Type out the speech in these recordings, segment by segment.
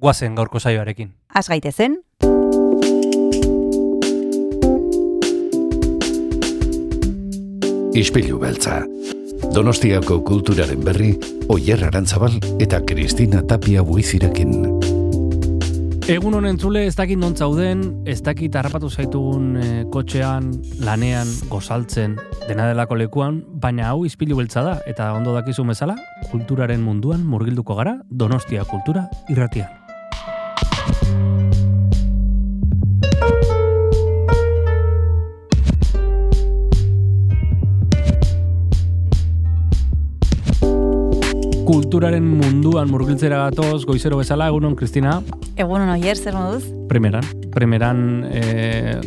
guazen gaurko saioarekin. Az gaitezen, Ispilu beltza. Donostiako kulturaren berri, Oyer Arantzabal eta Kristina Tapia buizirekin. Egun honen zule ez dakit non zauden, ez dakit harrapatu zaitugun eh, kotxean, lanean, gozaltzen, dena delako lekuan, baina hau izpilu beltza da, eta ondo dakizu bezala, kulturaren munduan murgilduko gara, Donostia kultura irratian. Kulturaren munduan murgiltzera gatoz, goizero bezala, egunon, Kristina, egun hon oier, zer moduz? primeran, primeran e,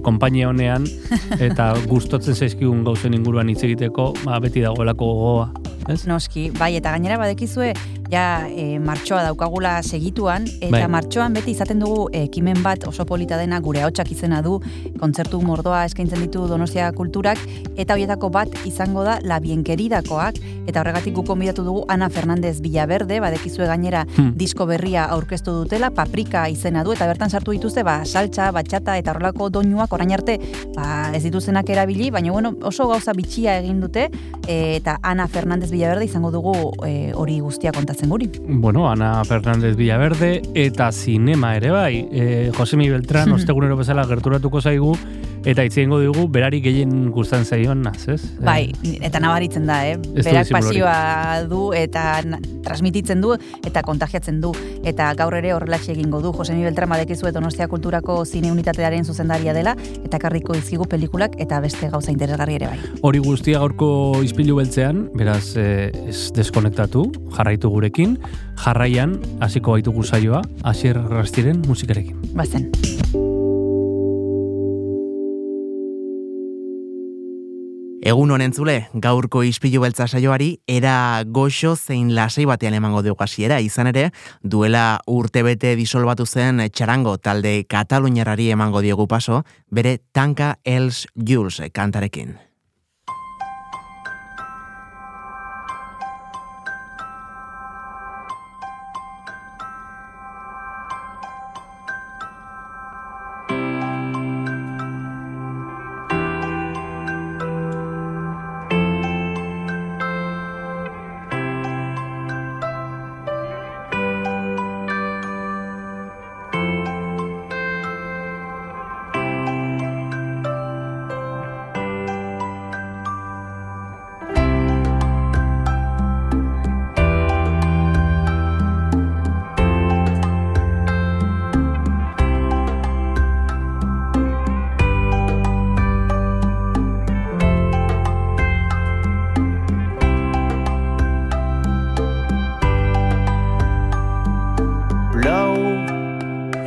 konpainia honean, eta gustotzen zaizkigun gauzen inguruan hitz egiteko, ba, beti dagoelako gogoa, ez? Noski, bai, eta gainera badekizue, ja e, martxoa daukagula segituan, eta Bai. martxoan beti izaten dugu ekimen bat oso polita dena gure hautsak izena du, kontzertu mordoa eskaintzen ditu Donostia Kulturak, eta horietako bat izango da La Bienkeridakoak, eta horregatik guk konbidatu dugu Ana Fernandez Villaverde, badekizue gainera Hmm. disko berria aurkeztu dutela, Paprika izena du, eta bertan sartu dituzte, ba, saltsa, batxata eta horrelako doinuak orain arte, ba, ez dituztenak erabili, baina bueno, oso gauza bitxia egin dute, e, eta Ana Fernandez Villaverde izango dugu e, hori guztia kontatzen guri. Bueno, Ana Fernández Villaverde eta zinema ere bai. E, Josemi Beltran, ostegunero bezala gerturatuko zaigu, eta itziengo dugu berari gehien gustan zaion naz, ez? Bai, eta nabaritzen da, eh? Ez Berak pasioa du eta transmititzen du eta kontagiatzen du. Eta gaur ere horrelaxe egingo du. Josemi Beltran badekizu Donostia Kulturako zine unitatearen zuzendaria dela eta karriko dizkigu pelikulak eta beste gauza interesgarri ere bai. Hori guztia gaurko izpilu beltzean, beraz e, ez deskonektatu, jarraitu gurekin, jarraian hasiko baitugu saioa, hasier rastiren musikarekin. Bazen. Egun honen zule, gaurko ispilu beltza saioari, era goxo zein lasai batean emango dugu hasiera izan ere, duela urtebete disolbatu zen txarango talde kataluniarari emango diogu paso, bere tanka els Jules kantarekin.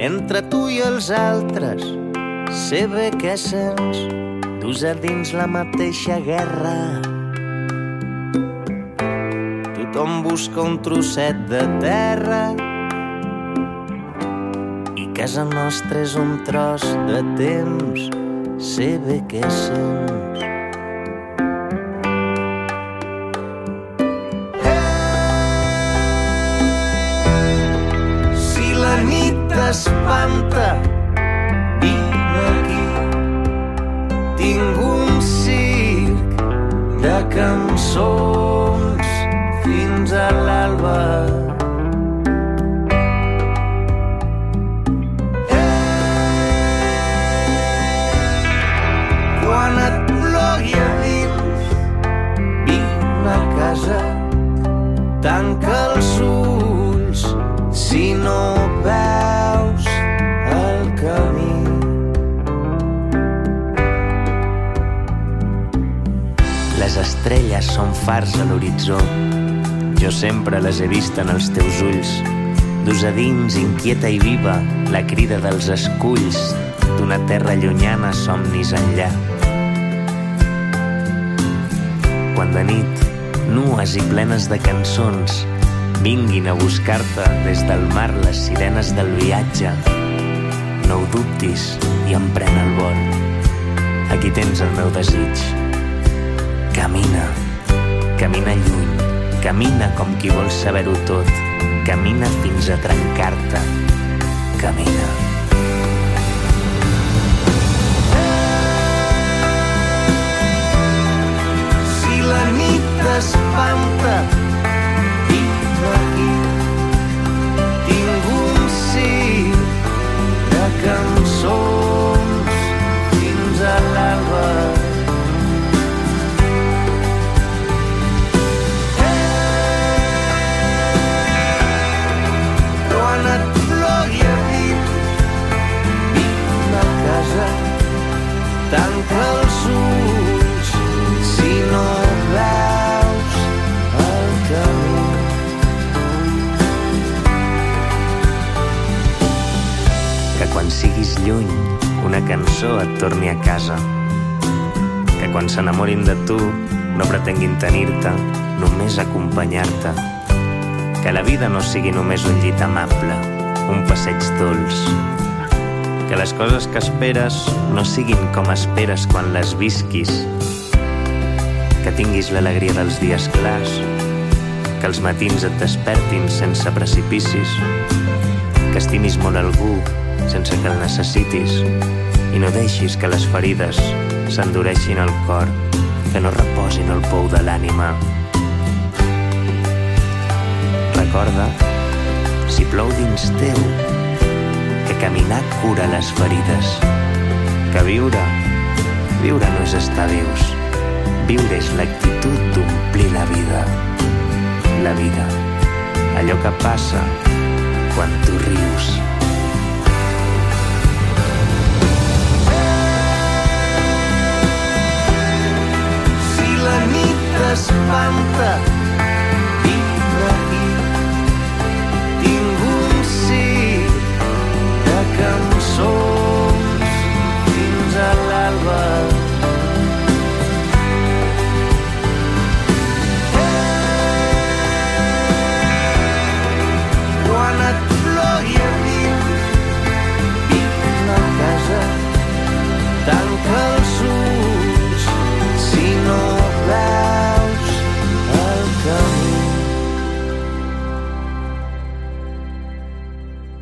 Entre tu i els altres. Sé bé què sents, dus a dins la mateixa guerra. Tothom busca un trosset de terra i casa nostra és un tros de temps. Sé bé què sents. Cançons fins a l'alba. Són fars a l'horitzó. Jo sempre les he vist en els teus ulls. Dus a dins, inquieta i viva, la crida dels esculls d'una terra llunyana, somnis enllà. Quan de nit, nues i plenes de cançons, vinguin a buscar-te des del mar les sirenes del viatge. No ho dubtis i empren el vol. Aquí tens el meu desig. Camina, camina lluny, camina com qui vol saber-ho tot. Camina fins a trencar-te. Camina. Si la nit t'espanta, els ulls si no veus el. Que quan siguis lluny, una cançó et torni a casa. Que quan s'enamorin de tu, no pretenguin tenir-te, només acompanyar-te. Que la vida no sigui només un llit amable, un passeig dolç. Que les coses que esperes no siguin com esperes quan les visquis. Que tinguis l'alegria dels dies clars. Que els matins et despertin sense precipicis. Que estimis molt algú sense que el necessitis i no deixis que les ferides s'endureixin al cor, que no reposin el pou de l'ànima. Recorda, si plou dins teu, que caminar cura les ferides, que viure, viure no és estar vius, viure és l'actitud d'omplir la vida. La vida, allò que passa quan tu rius. Si la nit t'espanta,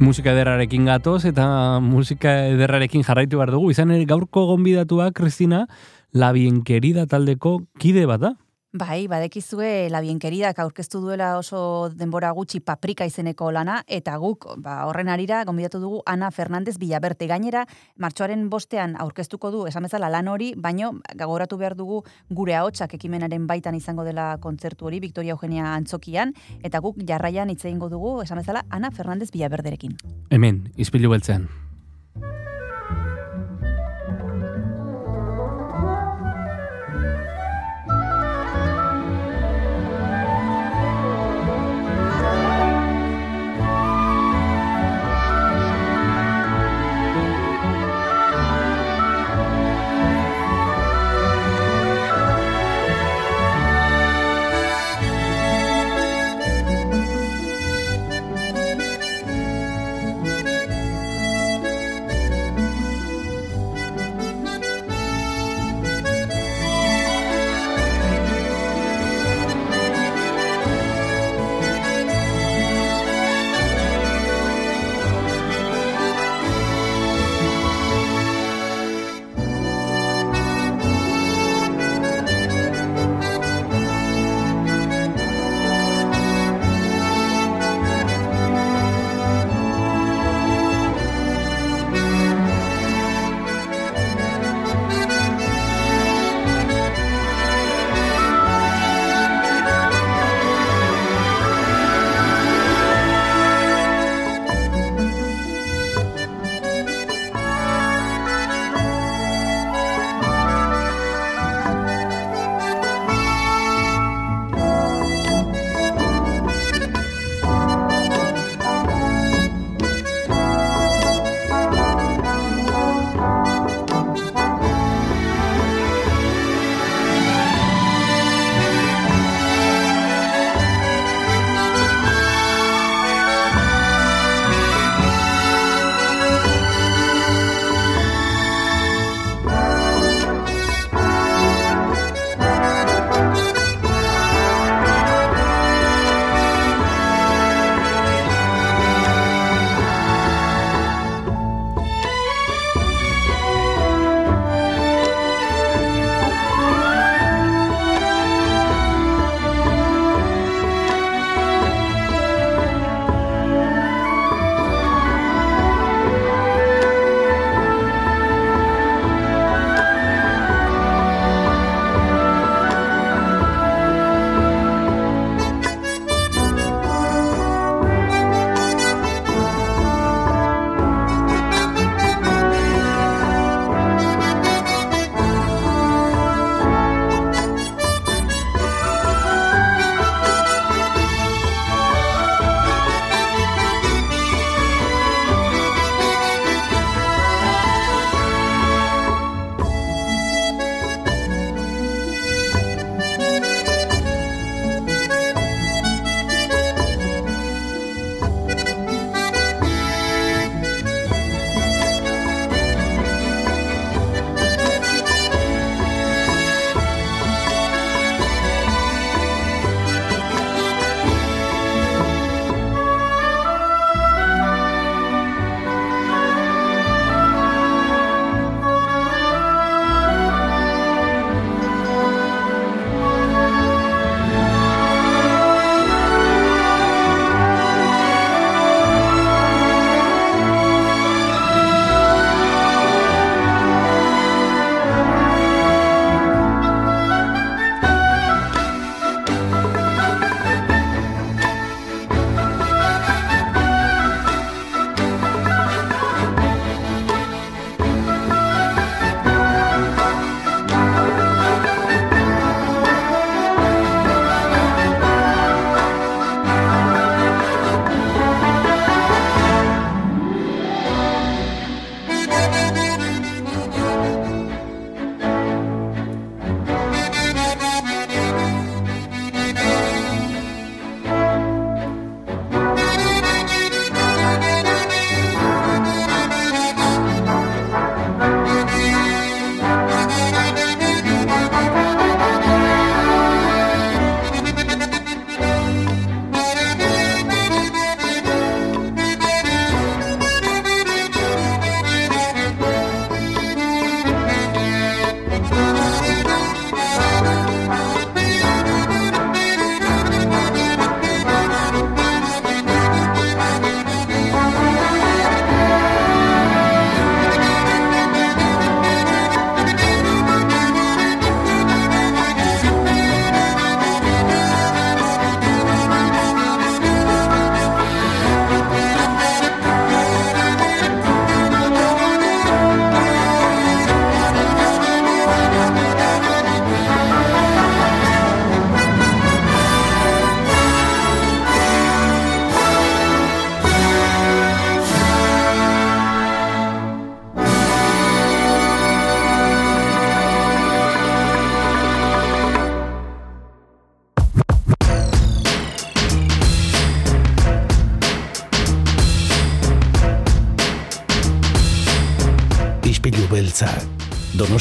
Musika ederrarekin gatoz eta musika ederrarekin jarraitu behar dugu. Izan ere gaurko gonbidatua, Kristina, la bienquerida taldeko kide bat da. Bai, badekizue la bienkeridak aurkeztu duela oso denbora gutxi paprika izeneko lana, eta guk ba, horren arira gonbidatu dugu Ana Fernandez Villaverte gainera, martxoaren bostean aurkeztuko du esan bezala lan hori, baino gagoratu behar dugu gure ahotsak ekimenaren baitan izango dela kontzertu hori, Victoria Eugenia Antzokian, eta guk jarraian hitz egingo dugu, esan bezala, Ana Fernandez Villaverderekin. Hemen, izpilu beltzean.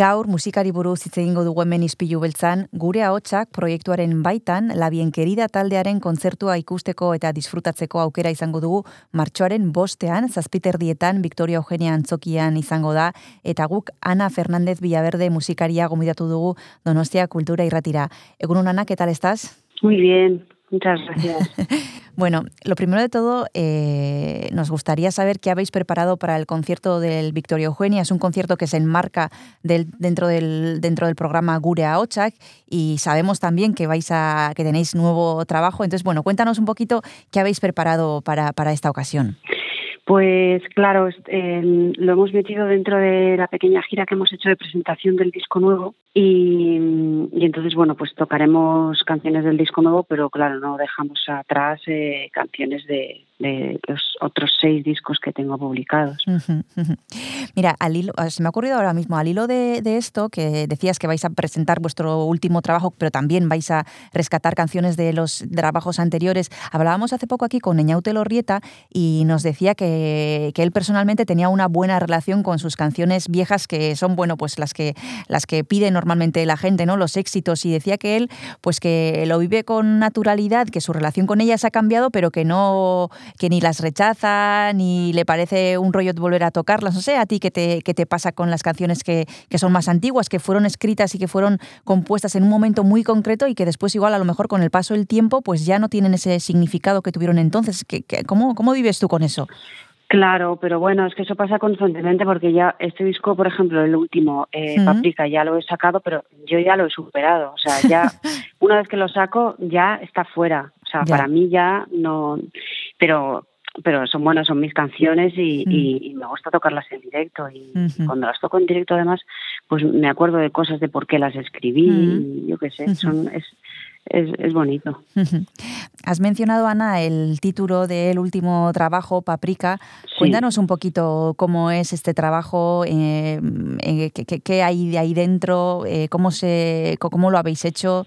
Gaur musikari buruz hitz egingo dugu hemen ispilu beltzan, gure ahotsak proiektuaren baitan labien taldearen kontzertua ikusteko eta disfrutatzeko aukera izango dugu martxoaren bostean, zazpiterdietan Victoria Eugenia Antzokian izango da, eta guk Ana Fernandez Villaverde musikaria gomidatu dugu Donostia Kultura Irratira. Egun anak, eta estás? Muy bien, Muchas gracias. bueno, lo primero de todo, eh, nos gustaría saber qué habéis preparado para el concierto del Victoria Eugenia. Es un concierto que se enmarca del, dentro, del, dentro del programa Gure a Ochak y sabemos también que vais a que tenéis nuevo trabajo. Entonces, bueno, cuéntanos un poquito qué habéis preparado para, para esta ocasión. Pues claro, eh, lo hemos metido dentro de la pequeña gira que hemos hecho de presentación del disco nuevo y, entonces, bueno, pues tocaremos canciones del disco nuevo, pero claro, no dejamos atrás eh, canciones de, de los otros seis discos que tengo publicados. Mira, al hilo, ah, se me ha ocurrido ahora mismo, al hilo de, esto, que decías que vais a presentar vuestro último trabajo, pero también vais a rescatar canciones de los trabajos anteriores. Hablábamos hace poco aquí con Eñaute Lorrieta y nos decía que, que, él personalmente tenía una buena relación con sus canciones viejas, que son, bueno, pues las que, las que pide normalmente la gente, ¿no? Los éxitos. Y decía que él, pues que lo vive con naturalidad, que su relación con ellas ha cambiado, pero que no que ni las rechaza, ni le parece un rollo volver a tocarlas. No sé, a ti qué te, qué te pasa con las canciones que, que, son más antiguas, que fueron escritas y que fueron compuestas en un momento muy concreto y que después igual a lo mejor con el paso del tiempo pues ya no tienen ese significado que tuvieron entonces. ¿Qué, cómo, ¿Cómo vives tú con eso? Claro, pero bueno, es que eso pasa constantemente porque ya este disco, por ejemplo, el último, eh, Paprika, ya lo he sacado, pero yo ya lo he superado. O sea, ya una vez que lo saco, ya está fuera. O sea, para mí ya no pero pero son buenas, son mis canciones y, y, me gusta tocarlas en directo. Y cuando las toco en directo, además, pues me acuerdo de cosas de por qué las escribí, y yo qué sé, son, es, es, es, bonito. Has mencionado, Ana, el título del último trabajo, Paprika. Cuéntanos un poquito cómo es este trabajo, eh, eh qué, qué, hay de ahí dentro, eh, cómo, se, cómo lo habéis hecho.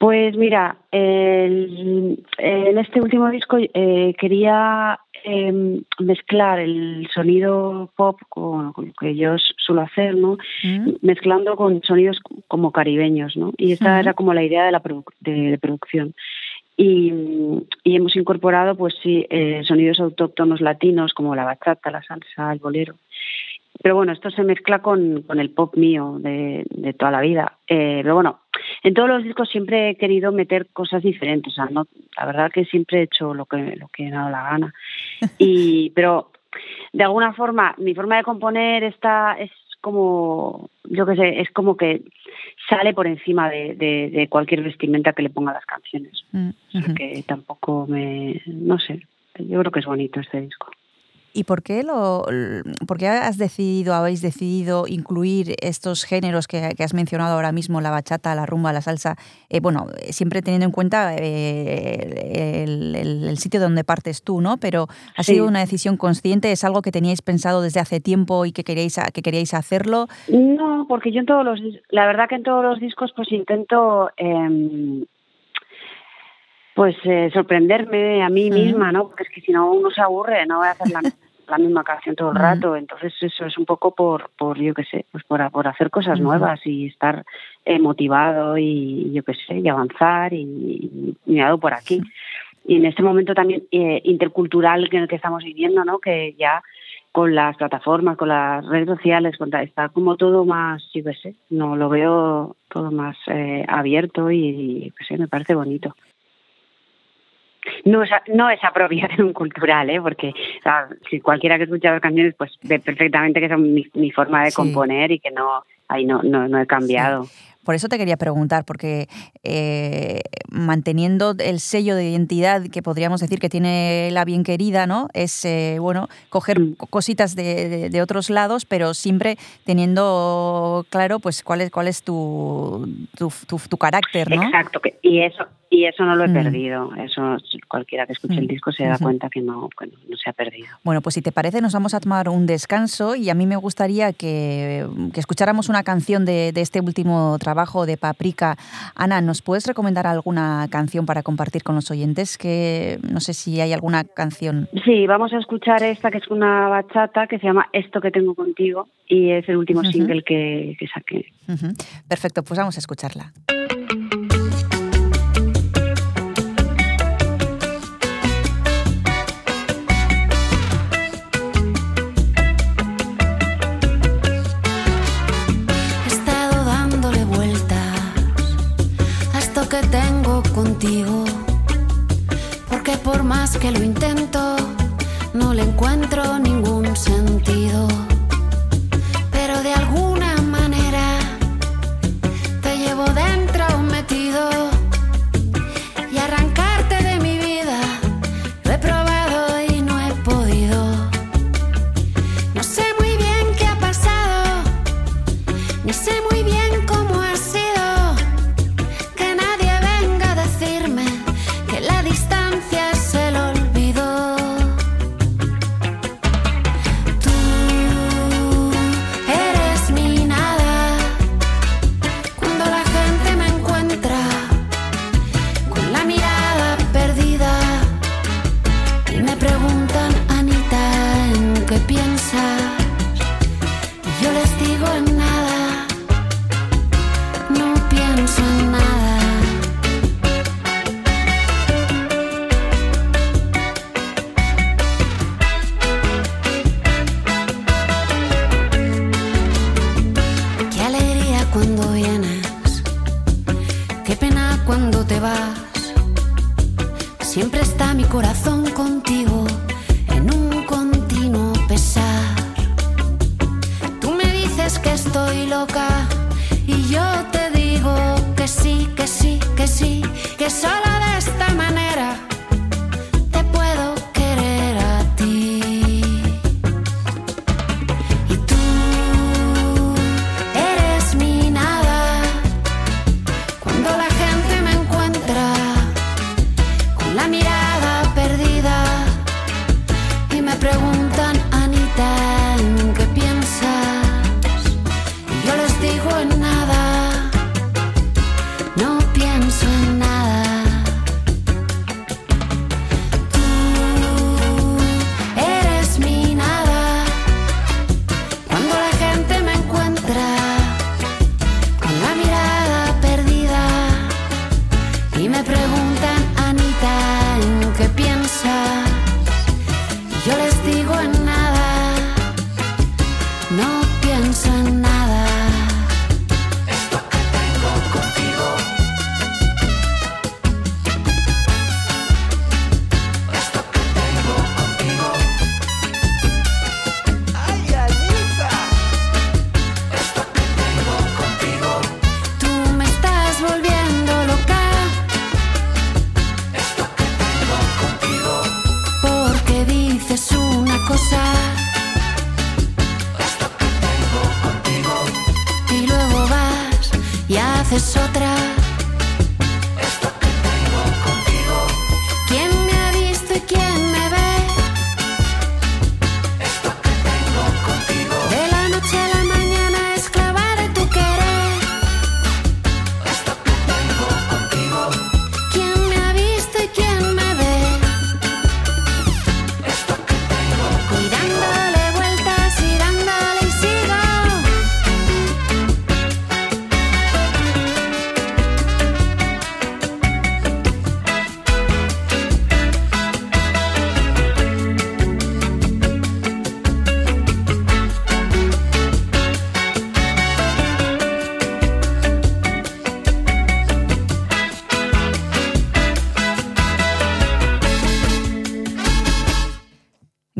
Pues mira, el, en este último disco eh, quería eh, mezclar el sonido pop con, con, lo que yo suelo hacer, ¿no? Mm. Mezclando con sonidos como caribeños, ¿no? Y esa mm. era como la idea de la produ de, de, producción. Y, y, hemos incorporado, pues sí, eh, sonidos autóctonos latinos como la bachata, la salsa, el bolero. Pero bueno, esto se mezcla con, con el pop mío de, de toda la vida. Eh, pero bueno, en todos los discos siempre he querido meter cosas diferentes. O sea, no, la verdad que siempre he hecho lo que, lo que he dado la gana. Y, pero de alguna forma, mi forma de componer está, es como, yo qué sé, es como que sale por encima de, de, de cualquier vestimenta que le ponga a las canciones. Mm, o sea, que tampoco me, no sé, yo creo que es bonito este disco. ¿Y por qué, lo, por qué has decidido, habéis decidido incluir estos géneros que, que, has mencionado ahora mismo, la bachata, la rumba, la salsa? Eh, bueno, siempre teniendo en cuenta eh, el, el, el, sitio donde partes tú, ¿no? Pero ¿ha sí. sido una decisión consciente? ¿Es algo que teníais pensado desde hace tiempo y que queríais, que queríais hacerlo? No, porque yo en todos los... La verdad que en todos los discos pues intento... Eh, pues eh, sorprenderme a mí misma, ¿no? Porque es que si no uno se aburre, no voy a hacer la, la misma canción todo el rato. Entonces eso es un poco por, por yo qué sé, pues por, por hacer cosas nuevas y estar eh, motivado y yo qué sé, y avanzar y, y mirado por aquí. Y en este momento también eh, intercultural en el que estamos viviendo, ¿no? Que ya con las plataformas, con las redes sociales, con, está como todo más, yo qué sé, no lo veo todo más eh, abierto y, y yo qué sé, me parece bonito no es, no es apropiación cultural, ¿eh? porque o sea, si cualquiera que escucha las canciones pues ve perfectamente que son mi, mi forma de sí. componer y que no ahí no, no, no he cambiado. Sí. Por eso te quería preguntar, porque eh, manteniendo el sello de identidad que podríamos decir que tiene la bien querida, ¿no? Es, eh, bueno, coger Mm. cositas de, de- de otros lados, pero siempre teniendo claro, pues, cuál es, cuál es tu, tu, tu- tu carácter, ¿no? Exacto, y eso y eso no lo he Mm. perdido. Eso cualquiera que escuche el Mm. disco se da cuenta que no, que no, no se ha perdido. Bueno, pues si te parece, nos vamos a tomar un descanso y a mí me gustaría que, que escucháramos una canción de, de este último trabajo de Paprika. Ana, ¿nos puedes recomendar alguna canción para compartir con los oyentes? Que no sé si hay alguna canción. Sí, vamos a escuchar esta que es una bachata que se llama Esto que tengo contigo y es el último Ujú. single que, que saqué. Ujú. Perfecto, pues vamos a escucharla. Que lo intento, no le encuentro ningún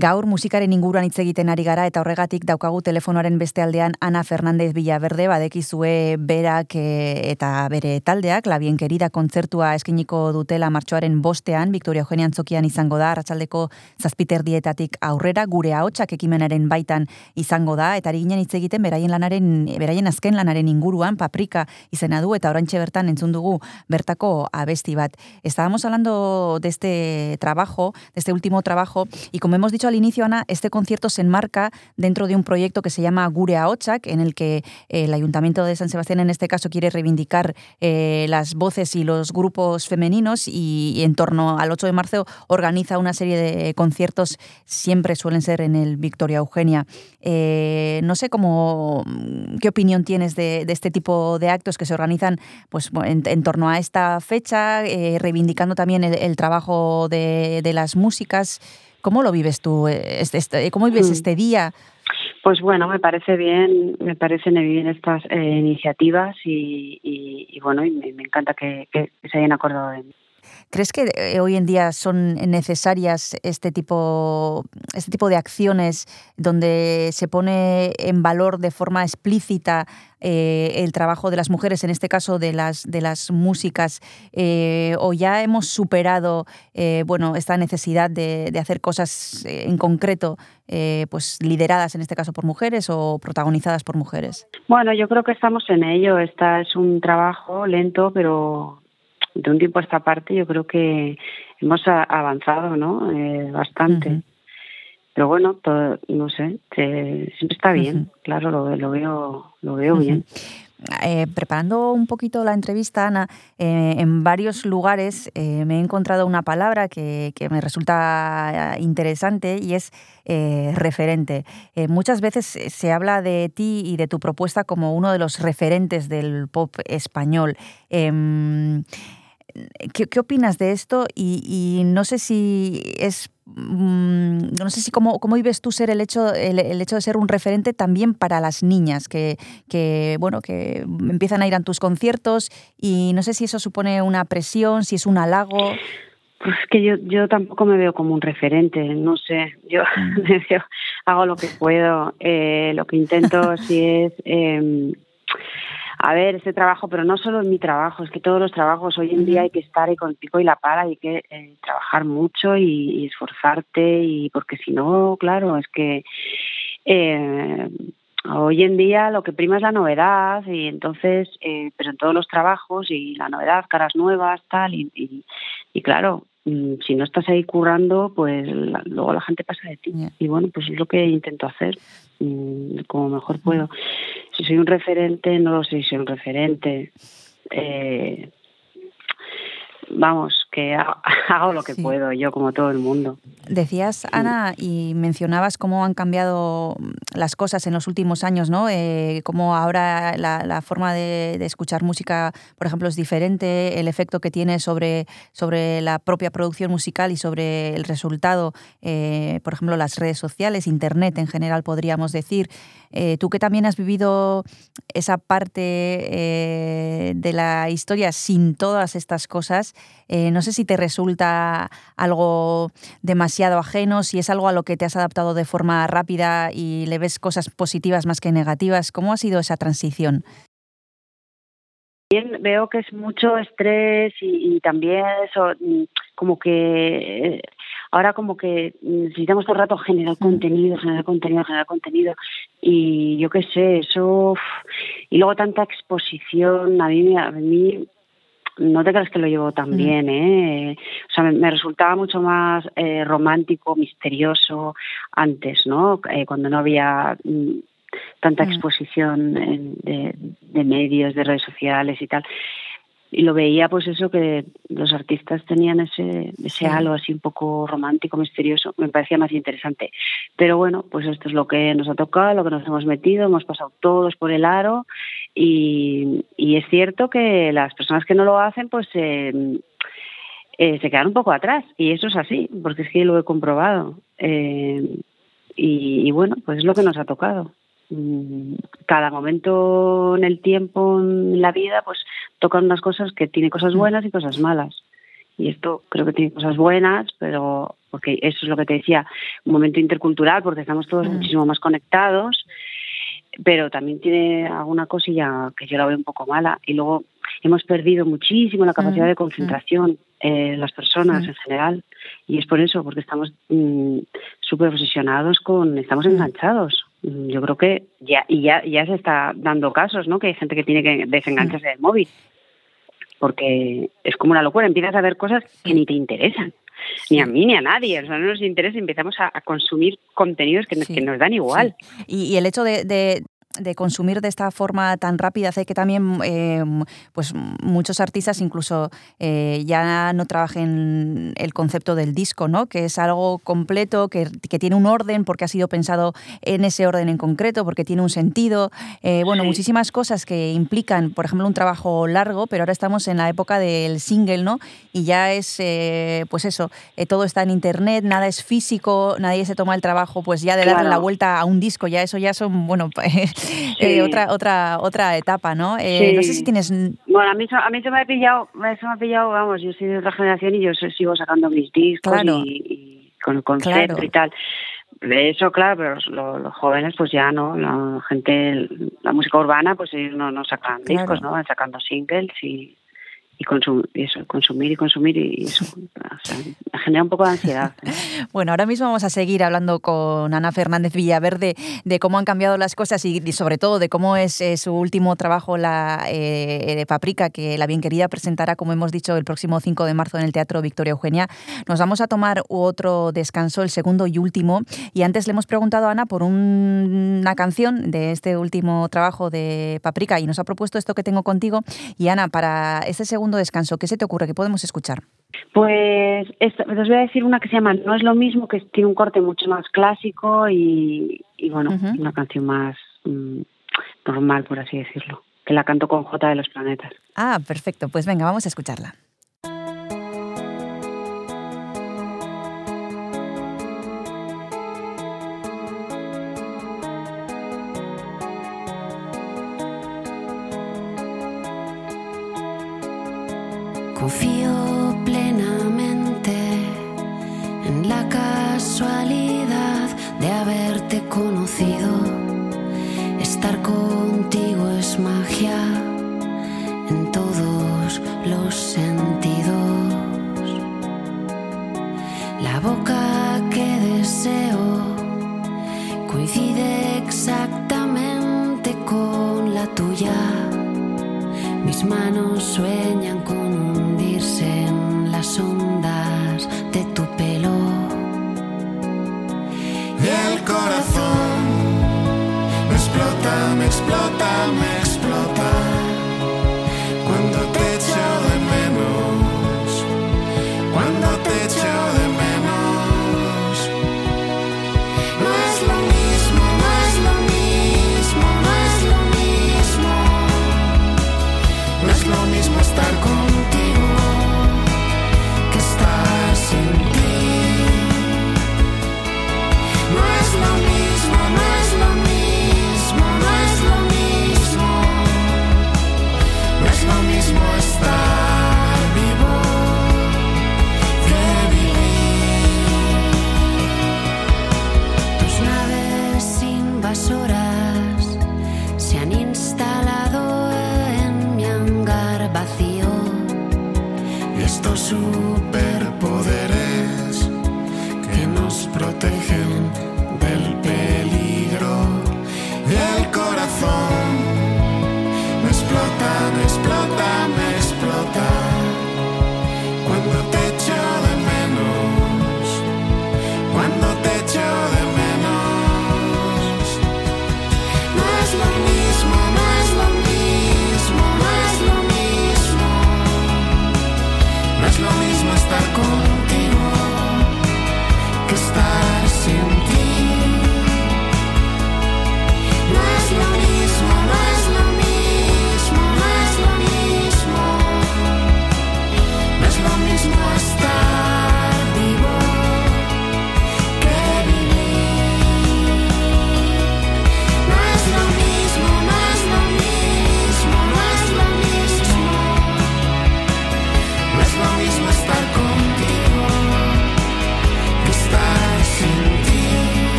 Gaur musikaren inguruan hitz egiten ari gara eta horregatik daukagu telefonoaren beste aldean Ana Fernandez Villaverde badekizue berak e, eta bere taldeak labien kerida kontzertua eskiniko dutela martxoaren bostean Victoria Eugenia Antzokian izango da arratsaldeko zazpiter dietatik aurrera gure ahotsak ekimenaren baitan izango da eta ari ginen hitz egiten beraien lanaren beraien azken lanaren inguruan paprika izena du eta oraintxe bertan entzun dugu bertako abesti bat. Estábamos hablando de este trabajo, de este último trabajo y como hemos dicho al inicio Ana, este concierto se enmarca dentro de un proyecto que se llama Gure Ahotsak en el que eh, el Ayuntamiento de San Sebastián en este caso quiere reivindicar eh, las voces y los grupos femeninos y, en torno al 8 de marzo organiza una serie de conciertos, siempre suelen ser en el Victoria Eugenia. Eh, no sé cómo, qué opinión tienes de, este tipo de actos que se organizan pues, en, torno a esta fecha, reivindicando también el, trabajo de las músicas. ¿Cómo lo vives tú? Este, este, ¿Cómo vives mm. este día? Pues bueno, me parece bien, me parecen bien estas eh, iniciativas y, bueno, y me, encanta que, se hayan acordado de mí. ¿Crees que eh, hoy en día son necesarias este tipo, este tipo de acciones donde se pone en valor de forma explícita eh, el trabajo de las mujeres, en este caso de las, de las músicas, eh, o ya hemos superado bueno, esta necesidad de, hacer cosas en concreto, pues lideradas en este caso por mujeres o protagonizadas por mujeres? Bueno, yo creo que estamos en ello. Esta es un trabajo lento, pero de un tiempo a esta parte yo creo que hemos avanzado, ¿no? Eh, bastante. Pero bueno, todo, no sé, siempre está bien, claro, lo, lo, veo, lo veo bien. Eh, preparando un poquito la entrevista, Ana, eh, en varios lugares me he encontrado una palabra que, que me resulta interesante y es referente. muchas veces se habla de ti y de tu propuesta como uno de los referentes del pop español. ¿Qué, opinas de esto? Y, no sé si es mm, no sé si cómo, cómo vives tú ser el hecho, el, hecho de ser un referente también para las niñas que, que, bueno, que empiezan a ir a tus conciertos y no sé si eso supone una presión, si es un halago. Pues que yo, yo tampoco me veo como un referente, no sé, yo mm. hago lo que puedo, eh, lo que intento si es... Em, a ver, ese trabajo, pero no solo en mi trabajo, es que todos los trabajos hoy en día hay que estar ahí con el pico y la pala, hay que eh, trabajar mucho y, esforzarte, y porque si no, claro, es que eh, hoy en día lo que prima es la novedad, y entonces, eh, pero en todos los trabajos y la novedad, caras nuevas, tal, y, y, y claro, si no estás ahí currando, pues luego la gente pasa de ti. Y bueno, pues es lo que intento hacer. Mm, como mejor puedo. Si soy un referente, no lo sé si soy un referente. Eh, vamos, que hago lo que puedo, yo como todo el mundo. Decías, Ana, y mencionabas cómo han cambiado las cosas en los últimos años, ¿no? Eh, cómo ahora la, forma de, escuchar música, por ejemplo, es diferente, el efecto que tiene sobre, sobre la propia producción musical y sobre el resultado, eh, por ejemplo, las redes sociales, Internet en general, podríamos decir. Eh, tú que también has vivido esa parte de la historia sin todas estas cosas, no sé si te resulta algo demasiado ajeno, si es algo a lo que te has adaptado de forma rápida y le ves cosas positivas más que negativas. ¿Cómo ha sido esa transición? Bien, veo que es mucho estrés y, también eso, mm, como que eh, ahora como que necesitamos todo el rato generar mm. contenido, generar contenido, generar contenido y yo qué sé, eso y luego tanta exposición, a mí, a mí no te creas que lo llevo tan bien, ¿eh? O sea, me, resultaba mucho más eh, romántico, misterioso antes, ¿no? Eh, cuando no había mm, tanta exposición de, de, medios, de redes sociales y tal y lo veía pues eso que los artistas tenían ese ese halo así un poco romántico misterioso me parecía más interesante. Pero bueno pues esto es lo que nos ha tocado lo que nos hemos metido hemos pasado todos por el aro y, y es cierto que las personas que no lo hacen pues eh, eh, se quedan un poco atrás y eso es así porque es que lo he comprobado eh, y, y bueno pues es lo que nos ha tocado cada momento en el tiempo, en la vida, pues tocan unas cosas que tiene cosas buenas y cosas malas. Y esto creo que tiene cosas buenas, pero porque eso es lo que te decía, un momento intercultural, porque estamos todos Mm. muchísimo más conectados, pero también tiene alguna cosilla que yo la veo un poco mala. Y luego hemos perdido muchísimo la capacidad Mm, de concentración eh, las personas Mm. en general. Y es por eso, porque estamos mm, súper obsesionados con, estamos Mm. enganchados. Yo creo que ya, y ya, ya se está dando casos, ¿no? Que hay gente que tiene que desengancharse del móvil. Porque es como una locura, empiezas a ver cosas que ni te interesan. Ni a mí ni a nadie, o sea, no nos interesa y empezamos a, a consumir contenidos que, nos- que nos dan igual. Y, y el hecho de, de- de consumir de esta forma tan rápida hace que también eh, pues muchos artistas incluso eh, ya no trabajen el concepto del disco, ¿no? Que es algo completo, que, que tiene un orden porque ha sido pensado en ese orden en concreto, porque tiene un sentido. Eh, bueno, Sí. muchísimas cosas que implican, por ejemplo, un trabajo largo, pero ahora estamos en la época del single, ¿no? Y ya es, pues eso, todo está en internet, nada es físico, nadie se toma el trabajo, pues ya de darle Claro. la vuelta a un disco, ya eso ya son, bueno, eh, otra, otra, otra etapa, ¿no? Eh, No sé si tienes... Bueno, a mí, a mí se me ha pillado, se me ha pillado, vamos, yo soy de otra generación y yo sigo sacando mis discos Claro. y, y con el concepto Claro. y tal. Eso, claro, pero los, los- los jóvenes pues ya no, la gente, la música urbana pues ellos no, no sacan Claro. discos, ¿no? Van sacando singles y, y, consum- eso, consumir y consumir y eso, o sea, genera un poco de ansiedad. Bueno, ahora mismo vamos a seguir hablando con Ana Fernández Villaverde de cómo han cambiado las cosas y sobre todo de cómo es eh, su último trabajo, la eh, de Paprika, que la bien querida presentará, como hemos dicho, el próximo 5 de marzo en el Teatro Victoria Eugenia. Nos vamos a tomar otro descanso, el segundo y último. Y antes le hemos preguntado a Ana por un- una canción de este último trabajo de Paprika y nos ha propuesto esto que tengo contigo. Y Ana, para este segundo descanso, ¿qué se te ocurre? ¿Qué podemos escuchar? Pues esta- os voy a decir una que se llama No es lo mismo, que tiene un corte mucho más clásico y, y bueno, una canción más mm, normal, por así decirlo, que la canto con J de los Planetas. Ah, perfecto. Pues venga, vamos a escucharla. Mis manos sueñan con hundirse en las ondas de tu pelo. Y el corazón me explota, me explota, me explota.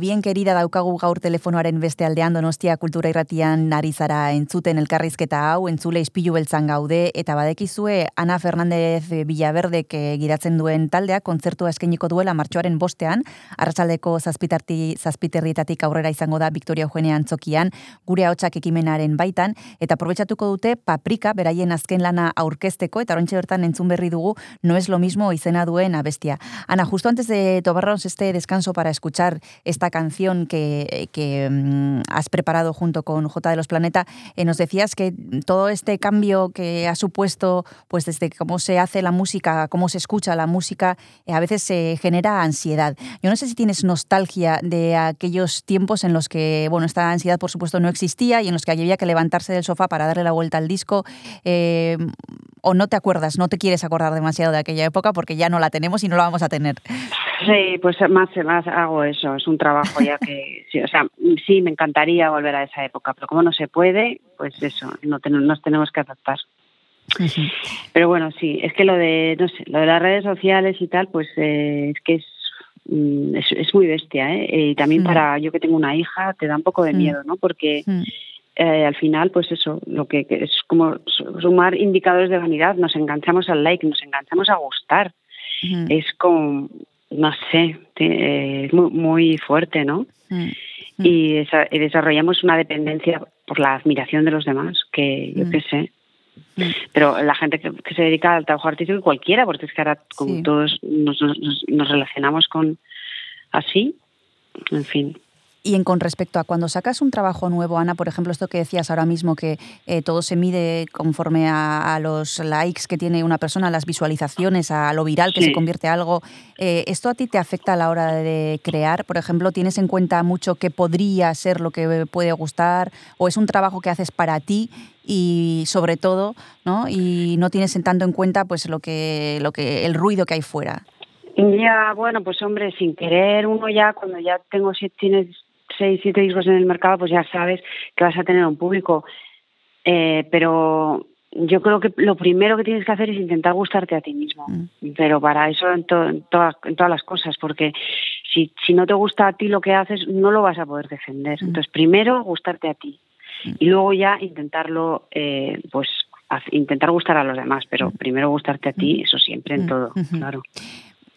Bien querida daukagu gaur telefonoaren beste aldean Donostia Kultura Irratian ari zara entzuten elkarrizketa hau, entzule ispilu beltzan gaude, eta badekizue Ana Fernandez Villaverdek giratzen duen taldea kontzertua eskainiko duela martxoaren bostean, arratsaldeko zazpitarti, zazpiterrietatik aurrera izango da Victoria Eugenia Antzokian, gure haotxak ekimenaren baitan, eta probetxatuko dute paprika beraien azken lana aurkezteko, etaorontxe bertan entzun berri dugu, no es lo mismo izena duen abestia. Ana, justo antes de tomarnos este descanso para escuchar esta canción que, que mm, has preparado junto con J de los Planeta, eh, nos decías que todo este cambio que ha supuesto, pues desde cómo se hace la música, cómo se escucha la música, eh, a veces se genera ansiedad. Yo no sé si tienes nostalgia de aquellos tiempos en los que, bueno, esta ansiedad por supuesto no existía y en los que había que levantarse del sofá para darle la vuelta al disco, eh, o no te acuerdas, no te quieres acordar demasiado de aquella época porque ya no la tenemos y no la vamos a tener. Sí, pues más, más hago eso, es un trabajo ya que, sí, o sea, sí, me encantaría volver a esa época, pero como no se puede, pues eso, no nos tenemos que adaptar. Pero bueno, sí, es que lo de, no sé, lo de las redes sociales y tal, pues eh, es que es, mm, es, es, muy bestia, ¿eh? Y también para yo que tengo una hija, te da un poco de miedo, ¿no? Porque eh, al final, pues eso, lo que, que, es como sumar indicadores de vanidad, nos enganchamos al like, nos enganchamos a gustar. Es como, no sé, es muy, muy fuerte, ¿no? Y, esa, y, desarrollamos una dependencia por la admiración de los demás, que yo qué sé. Pero la gente que, que, se dedica al trabajo artístico, cualquiera, porque es que ahora como sí. todos nos, nos, nos relacionamos con así, en fin. Y en con respecto a cuando sacas un trabajo nuevo, Ana, por ejemplo, esto que decías ahora mismo, que eh, todo se mide conforme a, a, los likes que tiene una persona, las visualizaciones, a lo viral que sí. se convierte algo, eh, ¿esto a ti te afecta a la hora de crear? Por ejemplo, ¿tienes en cuenta mucho qué podría ser lo que puede gustar? ¿O es un trabajo que haces para ti y sobre todo, ¿no? Y no tienes en tanto en cuenta pues lo que, lo que, el ruido que hay fuera. Ya, bueno, pues hombre, sin querer, uno ya, cuando ya tengo, si tienes seis, siete discos en el mercado, pues ya sabes que vas a tener un público. Eh, pero yo creo que lo primero que tienes que hacer es intentar gustarte a ti mismo. Mm. Pero para eso en, to, en, toda, en, todas las cosas, porque si, si no te gusta a ti lo que haces, no lo vas a poder defender. Mm. Entonces, primero gustarte a ti. Mm. Y luego ya intentarlo, eh, pues intentar gustar a los demás, pero primero gustarte a ti, eso siempre en todo, claro.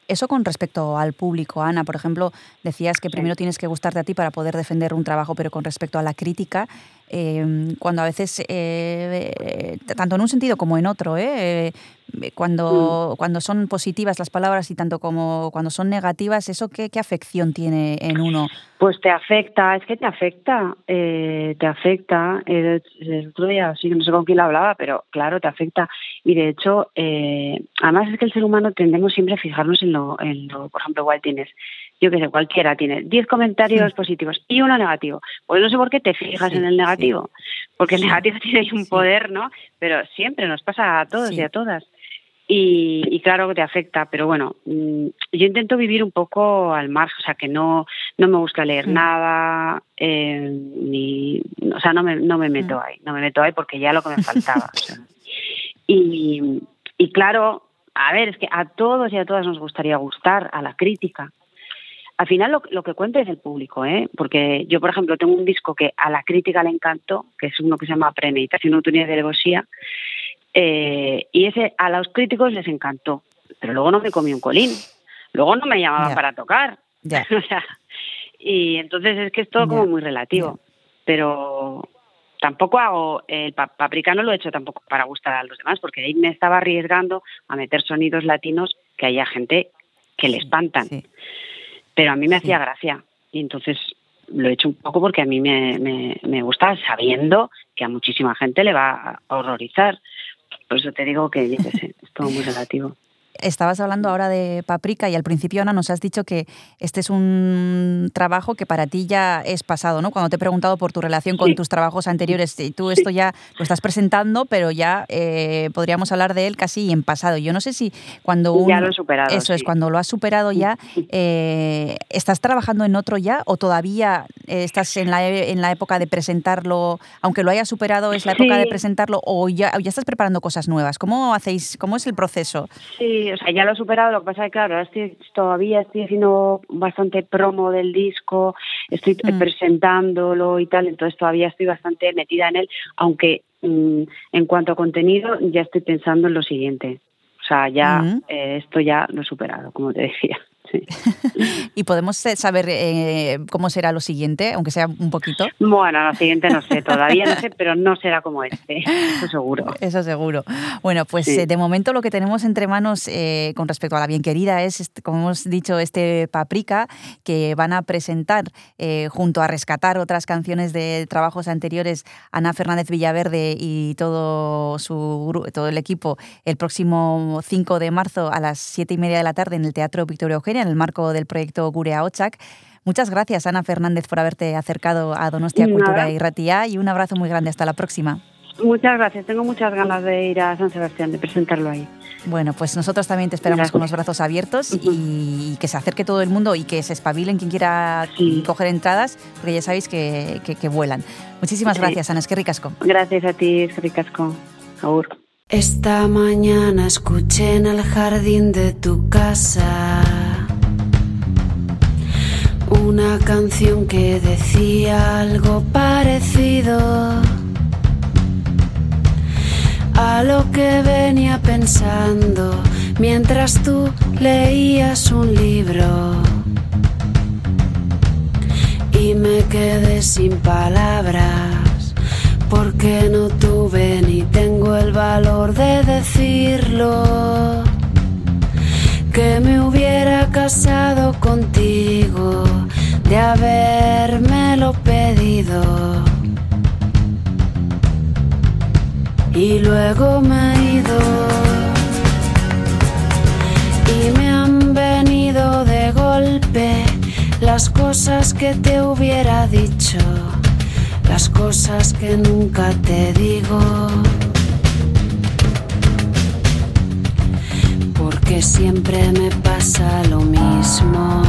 Eso con respecto al público, Ana, por ejemplo, decías que primero tienes que gustarte a ti para poder defender un trabajo, pero con respecto a la crítica, eh, cuando a veces, eh, tanto en un sentido como en otro, eh, cuando, mm. cuando son positivas las palabras y tanto como cuando son negativas, ¿eso qué, qué afección tiene en uno? Pues te afecta, es que te afecta, eh, te afecta. El, el, otro día, sí, no sé con quién lo hablaba, pero claro, te afecta. Y de hecho, eh, además es que el ser humano tendemos siempre a fijarnos en lo, en lo por ejemplo, igual tienes, yo qué sé, cualquiera tiene 10 comentarios sí. positivos y uno negativo. Pues no sé por qué te fijas sí, en el negativo, sí. porque el negativo tiene un poder, ¿no? Pero siempre nos pasa a todos y a todas. Y, y, claro que te afecta, pero bueno, mm, yo intento vivir un poco al margen, o sea, que no, no me gusta leer nada, eh, ni, o sea, no me, no me meto mm. ahí, no me meto ahí porque ya lo que me faltaba. o sea. y, y claro, a ver, es que a todos y a todas nos gustaría gustar, a la crítica. Al final lo, lo que cuenta es el público, ¿eh? porque yo, por ejemplo, tengo un disco que a la crítica le encantó, que es uno que se llama Premeditación Autonía de Alevosía, eh, y ese a los críticos les encantó, pero luego no me comí un colín, luego no me llamaban yeah. para tocar. Yeah. o sea, y entonces es que es todo yeah. como muy relativo, pero tampoco hago, el paprika no lo he hecho tampoco para gustar a los demás, porque ahí me estaba arriesgando a meter sonidos latinos que haya gente que le espantan. Sí. Pero a mí me hacía gracia y entonces lo he hecho un poco porque a mí me, me, me gusta sabiendo que a muchísima gente le va a horrorizar. Por eso te digo que, yo sé, es todo muy relativo. Estabas hablando ahora de Paprika y al principio, Ana, nos has dicho que este es un trabajo que para ti ya es pasado, ¿no? Cuando te he preguntado por tu relación con sí. tus trabajos anteriores, tú esto ya lo estás presentando, pero ya eh, podríamos hablar de él casi en pasado. Yo no sé si cuando un... Ya lo he superado. Eso sí. es, cuando lo has superado ya, eh, ¿estás trabajando en otro ya o todavía eh, estás en la, en la época de presentarlo, aunque lo hayas superado, es la época sí. de presentarlo o ya, ya estás preparando cosas nuevas? ¿Cómo hacéis, cómo es el proceso? Sí, Sí, o sea, ya lo he superado, lo que pasa es que, claro, ahora estoy, todavía estoy haciendo bastante promo del disco, estoy Mm. presentándolo y tal, entonces todavía estoy bastante metida en él, aunque mm, en cuanto a contenido ya estoy pensando en lo siguiente. O sea, ya Ujú. eh, esto ya lo he superado, como te decía. Sí. ¿Y podemos saber eh, cómo será lo siguiente, aunque sea un poquito? Bueno, lo siguiente no sé, todavía no sé, pero no será como este, eso seguro. Eso seguro. Bueno, pues Sí. eh, de momento lo que tenemos entre manos eh, con respecto a la bien querida es, como hemos dicho, este Paprika que van a presentar junto a rescatar otras canciones de trabajos anteriores Ana Fernández Villaverde y todo su todo el equipo el próximo 5 de marzo a las 7 y media de la tarde en el Teatro Victoria Eugenia en el marco del proyecto Gurea Ochak. Muchas gracias, Ana Fernández, por haberte acercado a Donostia Nada. Cultura y Ratia y un abrazo muy grande. Hasta la próxima. Muchas gracias, tengo muchas ganas de ir a San Sebastián, de presentarlo ahí. Bueno, pues nosotros también te esperamos Gracias. con los brazos abiertos y, que se acerque todo el mundo y que se espabilen quien quiera Sí. coger entradas, porque ya sabéis que, que- que vuelan. Muchísimas Sí. gracias, Ana, es que ricasco. Gracias a ti, es ricasco. Agur. Esta mañana escuché en el jardín de tu casa una canción que decía algo parecido a lo que venía pensando mientras tú leías un libro. Y me quedé sin palabras porque no tuve ni tengo el valor de decirlo. Que me hubiera casado contigo de habérmelo pedido. Y luego me he ido y me han venido de golpe las cosas que te hubiera dicho, las cosas que nunca te digo. Porque siempre me pasa lo mismo.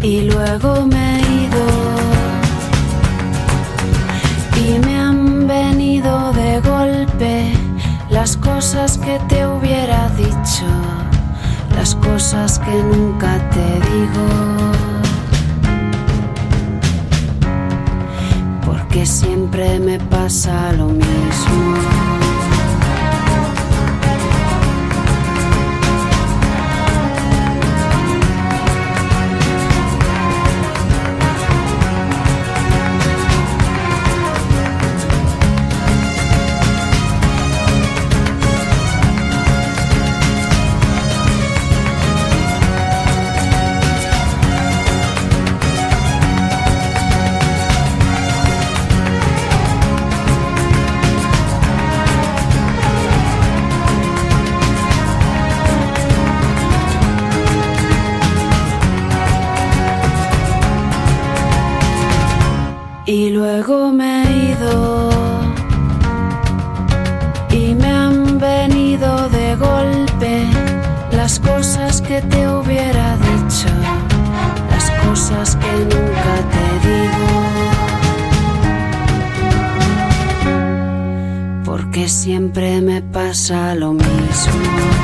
Y luego me he ido y me han venido de golpe las cosas que te hubiera dicho, las cosas que nunca te digo. Porque siempre me pasa lo mismo. Que te hubiera dicho, las cosas que nunca te digo. Porque siempre me pasa lo mismo.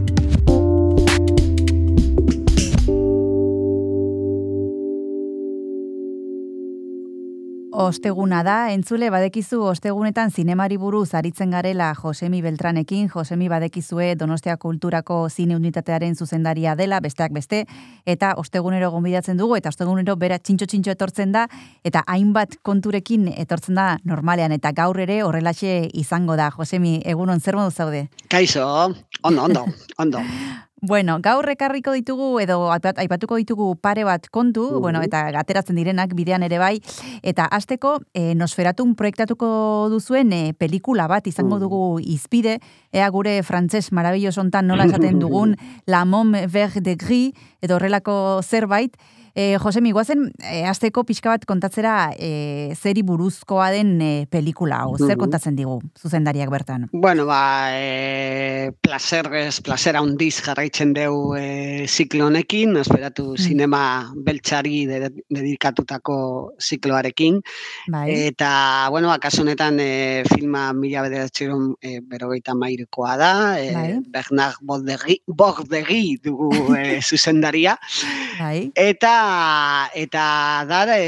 Osteguna da, entzule badekizu ostegunetan zinemari buruz aritzen garela Josemi Beltranekin, Josemi badekizue Donostia Kulturako zine unitatearen zuzendaria dela, besteak beste, eta ostegunero gonbidatzen dugu, eta ostegunero bera txintxo-txintxo etortzen da, eta hainbat konturekin etortzen da normalean, eta gaur ere horrelaxe izango da. Josemi, egunon zer modu zaude? Kaixo, ondo, ondo, ondo. Bueno, gaur ekarriko ditugu edo aipat- aipatuko ditugu pare bat kontu, Mhm. bueno, eta ateratzen direnak bidean ere bai, eta hasteko e, Nosferatun proiektatuko duzuen e, pelikula bat izango dugu izpide, ea gure frantses marabilloso hontan nola esaten dugun La Mom Vert de Gris edo horrelako zerbait. E, Josemi, guazen, e, azteko pixka bat kontatzera e, zeri buruzkoa den e, pelikula, hau, zer kontatzen digu, zuzendariak bertan. Bueno, ba, e, placerrez, placer handiz jarraitzen deu e, ziklo honekin, esperatu sinema beltxari de, dedikatutako zikloarekin, Bai, Eta, bueno, ba, kasu honetan e, filma mila bederatzeron e, berogeita mairukoa da, e, Bai. Bernard Bordegi, Bordegi dugu e, zuzendaria, bai, eta eta da e,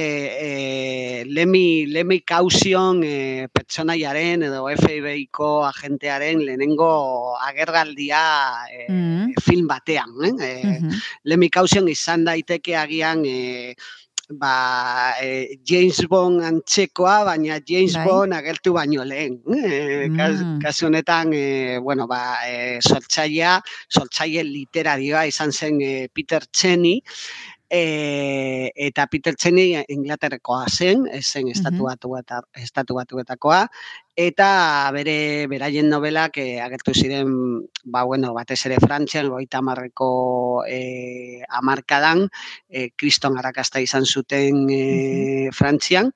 e, lemi, lemi kauzion e, pertsonaiaren edo FBI-ko agentearen lehenengo agerraldia e, Mm. film batean. Eh? E, Mhm. Lemi kauzion izan daiteke agian e, ba, e, James Bond antzekoa, baina James Bai. Bond agertu baino lehen. E, kas, Mm. kasu honetan, e, bueno, ba, e, sortzailea, sortzaile literarioa izan zen e, Peter Cheney, e, eta Peter Cheney Inglaterrekoa zen, zen estatu, batu eta, estatu batuetakoa, eta bere beraien novelak e, agertu ziren, ba, bueno, batez ere Frantzian, goita amarreko e, amarkadan, e, kriston arrakasta izan zuten e, Frantzian,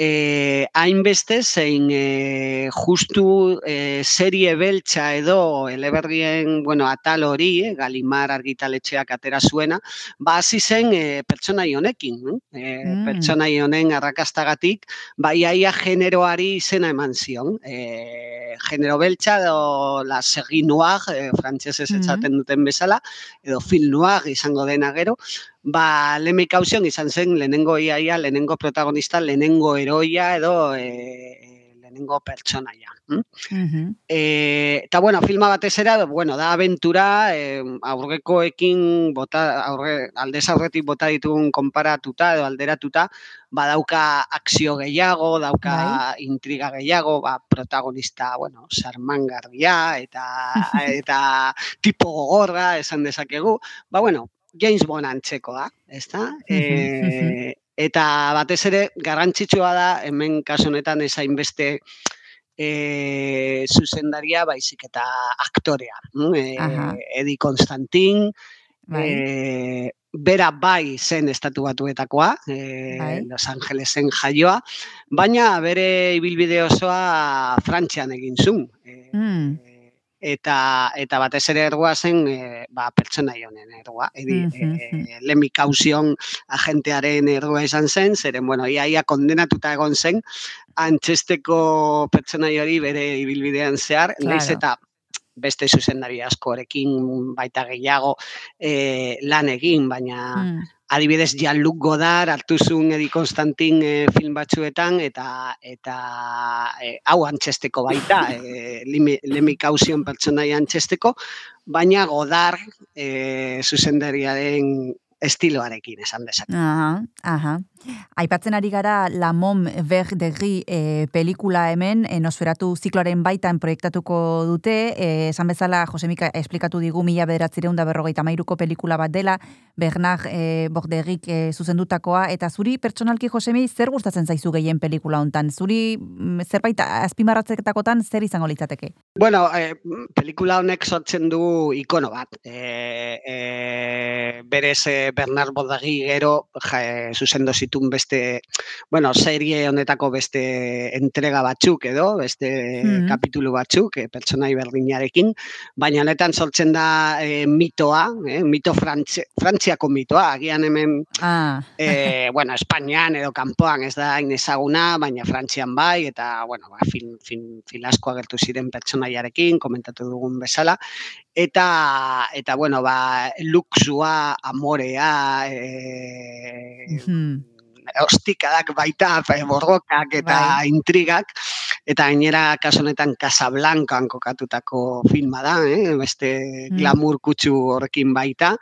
e, hainbeste zein e, justu e, serie beltza edo eleberrien, bueno, atal hori, eh, Galimar argitaletxeak atera zuena, ba hasi zen e, pertsonai honekin, eh? e, Mm. pertsonai honen arrakastagatik, bai aia generoari izena eman zion. E, genero beltza edo la segi noir, e, frantsesez Mhm. esaten duten bezala, edo film noir izango dena gero, ba, lemi kauzion izan zen lehenengo iaia, lehenengo protagonista, lehenengo heroia edo e, lehenengo pertsonaia. hm? Mhm. E, eta bueno, filma batez ere, bueno, da aventura, e, aurrekoekin bota, aurre, aldez aurretik bota ditugun konparatuta edo alderatuta, badauka akzio gehiago, dauka intriga gehiago, ba, protagonista, bueno, sarmangarria eta eta tipo gogorra esan dezakegu. Ba, bueno, James Bond antzekoa, ezta? E, eta batez ere garrantzitsua da hemen kasu honetan ezain beste e, zuzendaria baizik eta aktorea. E, Aha. Edi Konstantin, Bai. e, bera bai zen estatu batuetakoa, e, Bai. Los Angelesen jaioa, baina bere ibilbide osoa Frantzian egin zuen. E, Mm. Eta eta batez ere ergoa zen e, ba, pertsonai honen ergoa. Edi, Mhm, e, Lemi Kauzion agentearen ergoa izan zen, zeren, bueno, iaia kondenatuta egon zen, antzesteko pertsonai hori bere ibilbidean zehar, naiz Claro. eta beste zuzendari askorekin baita gehiago e, lan egin, baina Mm. Adibidez Jean-Luc Godard hartu zuen Edi Konstantin e, film batzuetan eta eta e, hau antzesteko baita, e, limi, lemi kauzion pertsonaia antzesteko, baina Godard e, zuzendariaren estiloarekin esan dezake. Aha, aha. Aipatzen ari gara La Mom Vert de Gris e, pelikula hemen, e, Nosferatu zikloaren baitan proiektatuko dute, e, esan bezala Josemika esplikatu digu mila bederatzireun da berrogeita mairuko pelikula bat dela, Bernard e, Borderik e, zuzendutakoa, eta zuri pertsonalki Josemi zer gustatzen zaizu gehien pelikula hontan? Zuri mm, zerbait azpimarratzetakotan zer izango litzateke? Bueno, e, pelikula honek sortzen du ikono bat. E, e, berez Bernard Bodagi gero ja, zuzendo zitun beste, bueno, serie honetako beste entrega batzuk edo, beste Mhm. kapitulu batzuk, e, pertsonai berdinarekin, baina honetan sortzen da e, mitoa, e, mito Frantzi, Frantziako mitoa, agian hemen Ah, e, bueno, Espainian edo kanpoan ez da hain ezaguna, baina Frantzian bai, eta, bueno, ba, film, film, film asko agertu ziren pertsonaiarekin, komentatu dugun bezala, eta, eta bueno, ba, luxua, amorea, e, mhm. Ostikadak baita, e, borrokak eta Bai. intrigak, eta gainera kasu honetan Casablancan kokatutako filma da, eh? beste Mm. glamour kutsu horrekin baita,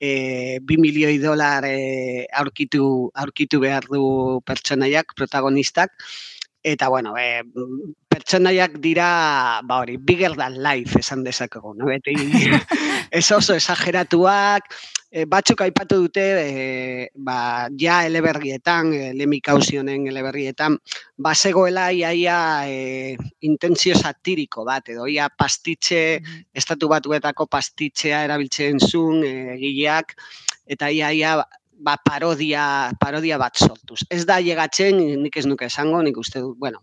e, bi milioi dolar e, aurkitu, aurkitu behar du pertsonaiak, protagonistak, Eta, bueno, e, pertsonaiak dira, ba hori, bigger than life esan dezakegu, no? Beti, ez oso esageratuak, e, batzuk aipatu dute, e, ba, ja eleberrietan, e, lemik hausionen eleberrietan, ba, zegoela iaia e, intentzio satiriko bat, edo ia pastitxe, estatu batuetako pastitxea erabiltzen zuen e, egileak, eta iaia ba, parodia, parodia bat sortuz. Ez da llegatzen, nik ez nuke esango, nik uste dut, bueno,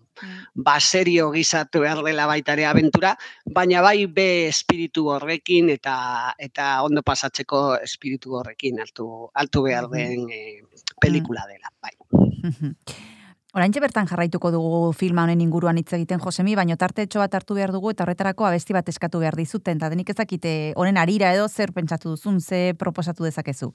ba serio gizatu behar dela baita ere abentura, baina bai be espiritu horrekin eta eta ondo pasatzeko espiritu horrekin altu, altu behar den e, pelikula dela, bai. Oraintxe bertan jarraituko dugu filma honen inguruan hitz egiten Josemi, baino tarte bat hartu behar dugu eta horretarako abesti bat eskatu behar dizuten, eta denik ezakite honen arira edo zer pentsatu duzun, ze proposatu dezakezu.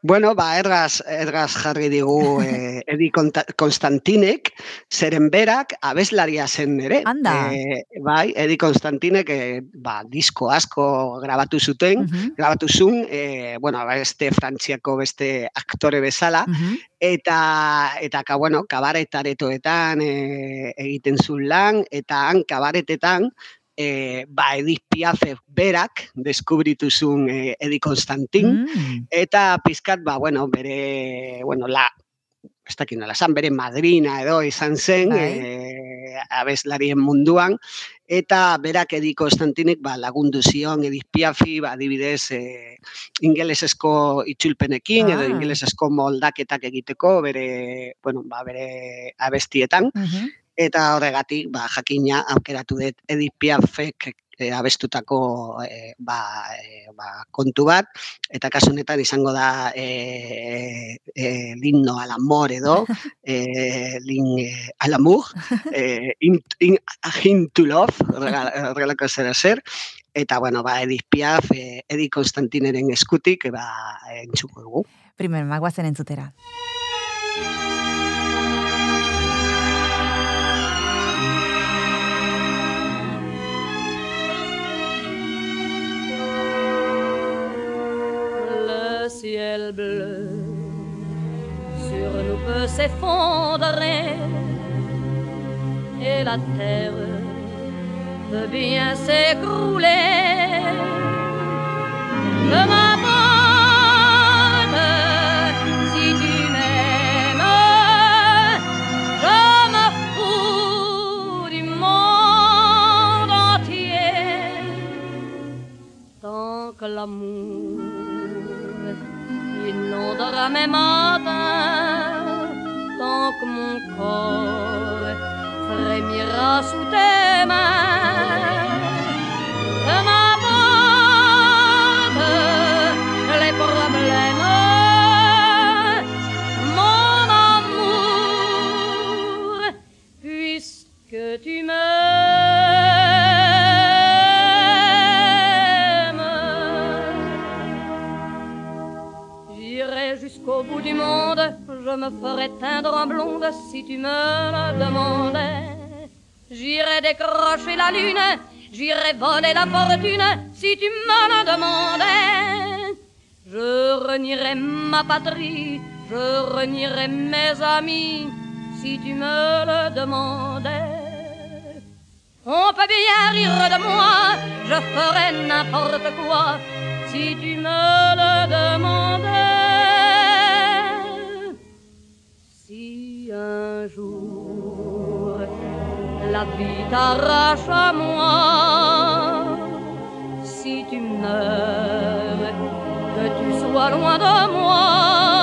Bueno, ba, ergaz, ergaz jarri digu eh, Edi Konstantinek, zeren berak, abeslaria zen ere. Anda. Eh, bai, Edi Konstantinek, eh, ba, disko asko grabatu zuten, grabatu zuen, eh, bueno, beste frantziako beste aktore bezala, eta, eta ka, bueno, kabaretaretoetan eh, egiten zuen lan, eta han kabaretetan, e, ba, Edith Piaf berak deskubritu zuen e, Edi Konstantin, mm. eta pizkat, ba, bueno, bere, bueno, la, ez dakit nola, san bere madrina edo izan zen, e, abeslarien munduan, eta berak Edi Konstantinik ba, lagundu zion Edith Piafi, ba, adibidez, e, ingelesesko itxulpenekin, edo ah. ingelesesko moldaketak egiteko, bere, bueno, ba, bere abestietan, eta horregatik ba, jakina aukeratu dut Edith Piafek e, abestutako e, ba, e, ba, kontu bat, eta kasu honetan izango da e, e, linno al amor edo, e, lin e, al amur, e, in, in, in to love, regalako zera zer, eta bueno, ba, Edith Piaf, e, Edi Konstantineren eskutik, ba, entzuko dugu. Primer, magoazen entzutera. Sur nous peut s'effondrer. Et la terre peut bien s'écrouler. Ne m'aborde si tu m'aimes, je me fous du monde entier. Tant que l'amour mes matins tant que mon corps frémira sous tes mains. Si tu me le demandais. J'irais décrocher la lune, j'irais voler la fortune si tu me le demandais. Je renierais ma patrie, je renierais mes amis si tu me le demandais. On peut bien rire de moi, je ferais n'importe quoi si tu me le demandais. Un jour la vie t'arrache à moi, si tu meurs, que tu sois loin de moi.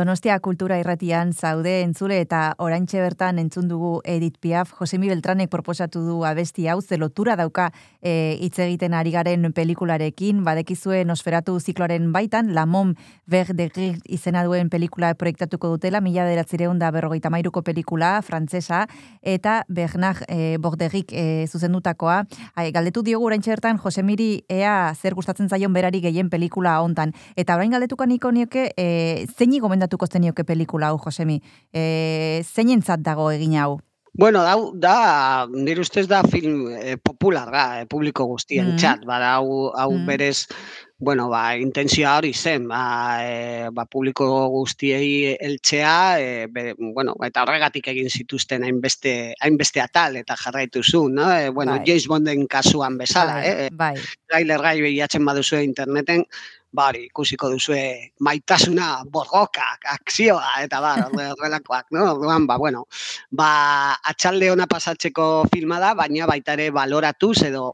Donostia kultura irratian zaude entzule eta oraintxe bertan entzun dugu Edith Piaf, Josemi Beltranek proposatu du abesti hau, ze lotura dauka e, hitz egiten ari garen pelikularekin, badekizue nosferatu zikloaren baitan, La Mom Ver de Gris izena duen pelikula proiektatuko dutela, mila bederatzireun da berrogeita mairuko pelikula, frantzesa, eta Bernard e, Borderik e, zuzendutakoa. Ai, galdetu diogu oraintxe bertan, Josemiri ea zer gustatzen zaion berari gehien pelikula hontan. Eta orain galdetuko niko nioke, e, zeini gomendatuko zenioke pelikula hau, Josemi? E, zeinentzat dago egin hau? Bueno, da, da nire ustez da film eh, popular da, eh, publiko guztien Mm. txat, bada hau, hau Mm. berez, bueno, ba, intentzioa hori zen, ba, e, ba, publiko guztiei eltzea, e, bere, bueno, eta horregatik egin zituzten hainbeste, hainbeste atal eta jarraitu zu, no? E, bueno, Bai. James Bonden kasuan bezala, bai, eh? bai. trailer gai behiatzen baduzue interneten, ba hori, ikusiko duzue maitasuna, borrokak, akzioa, eta ba, horre- horrelakoak, no? Orduan, ba, bueno, ba, atxalde ona pasatzeko filma da, baina baita ere baloratuz edo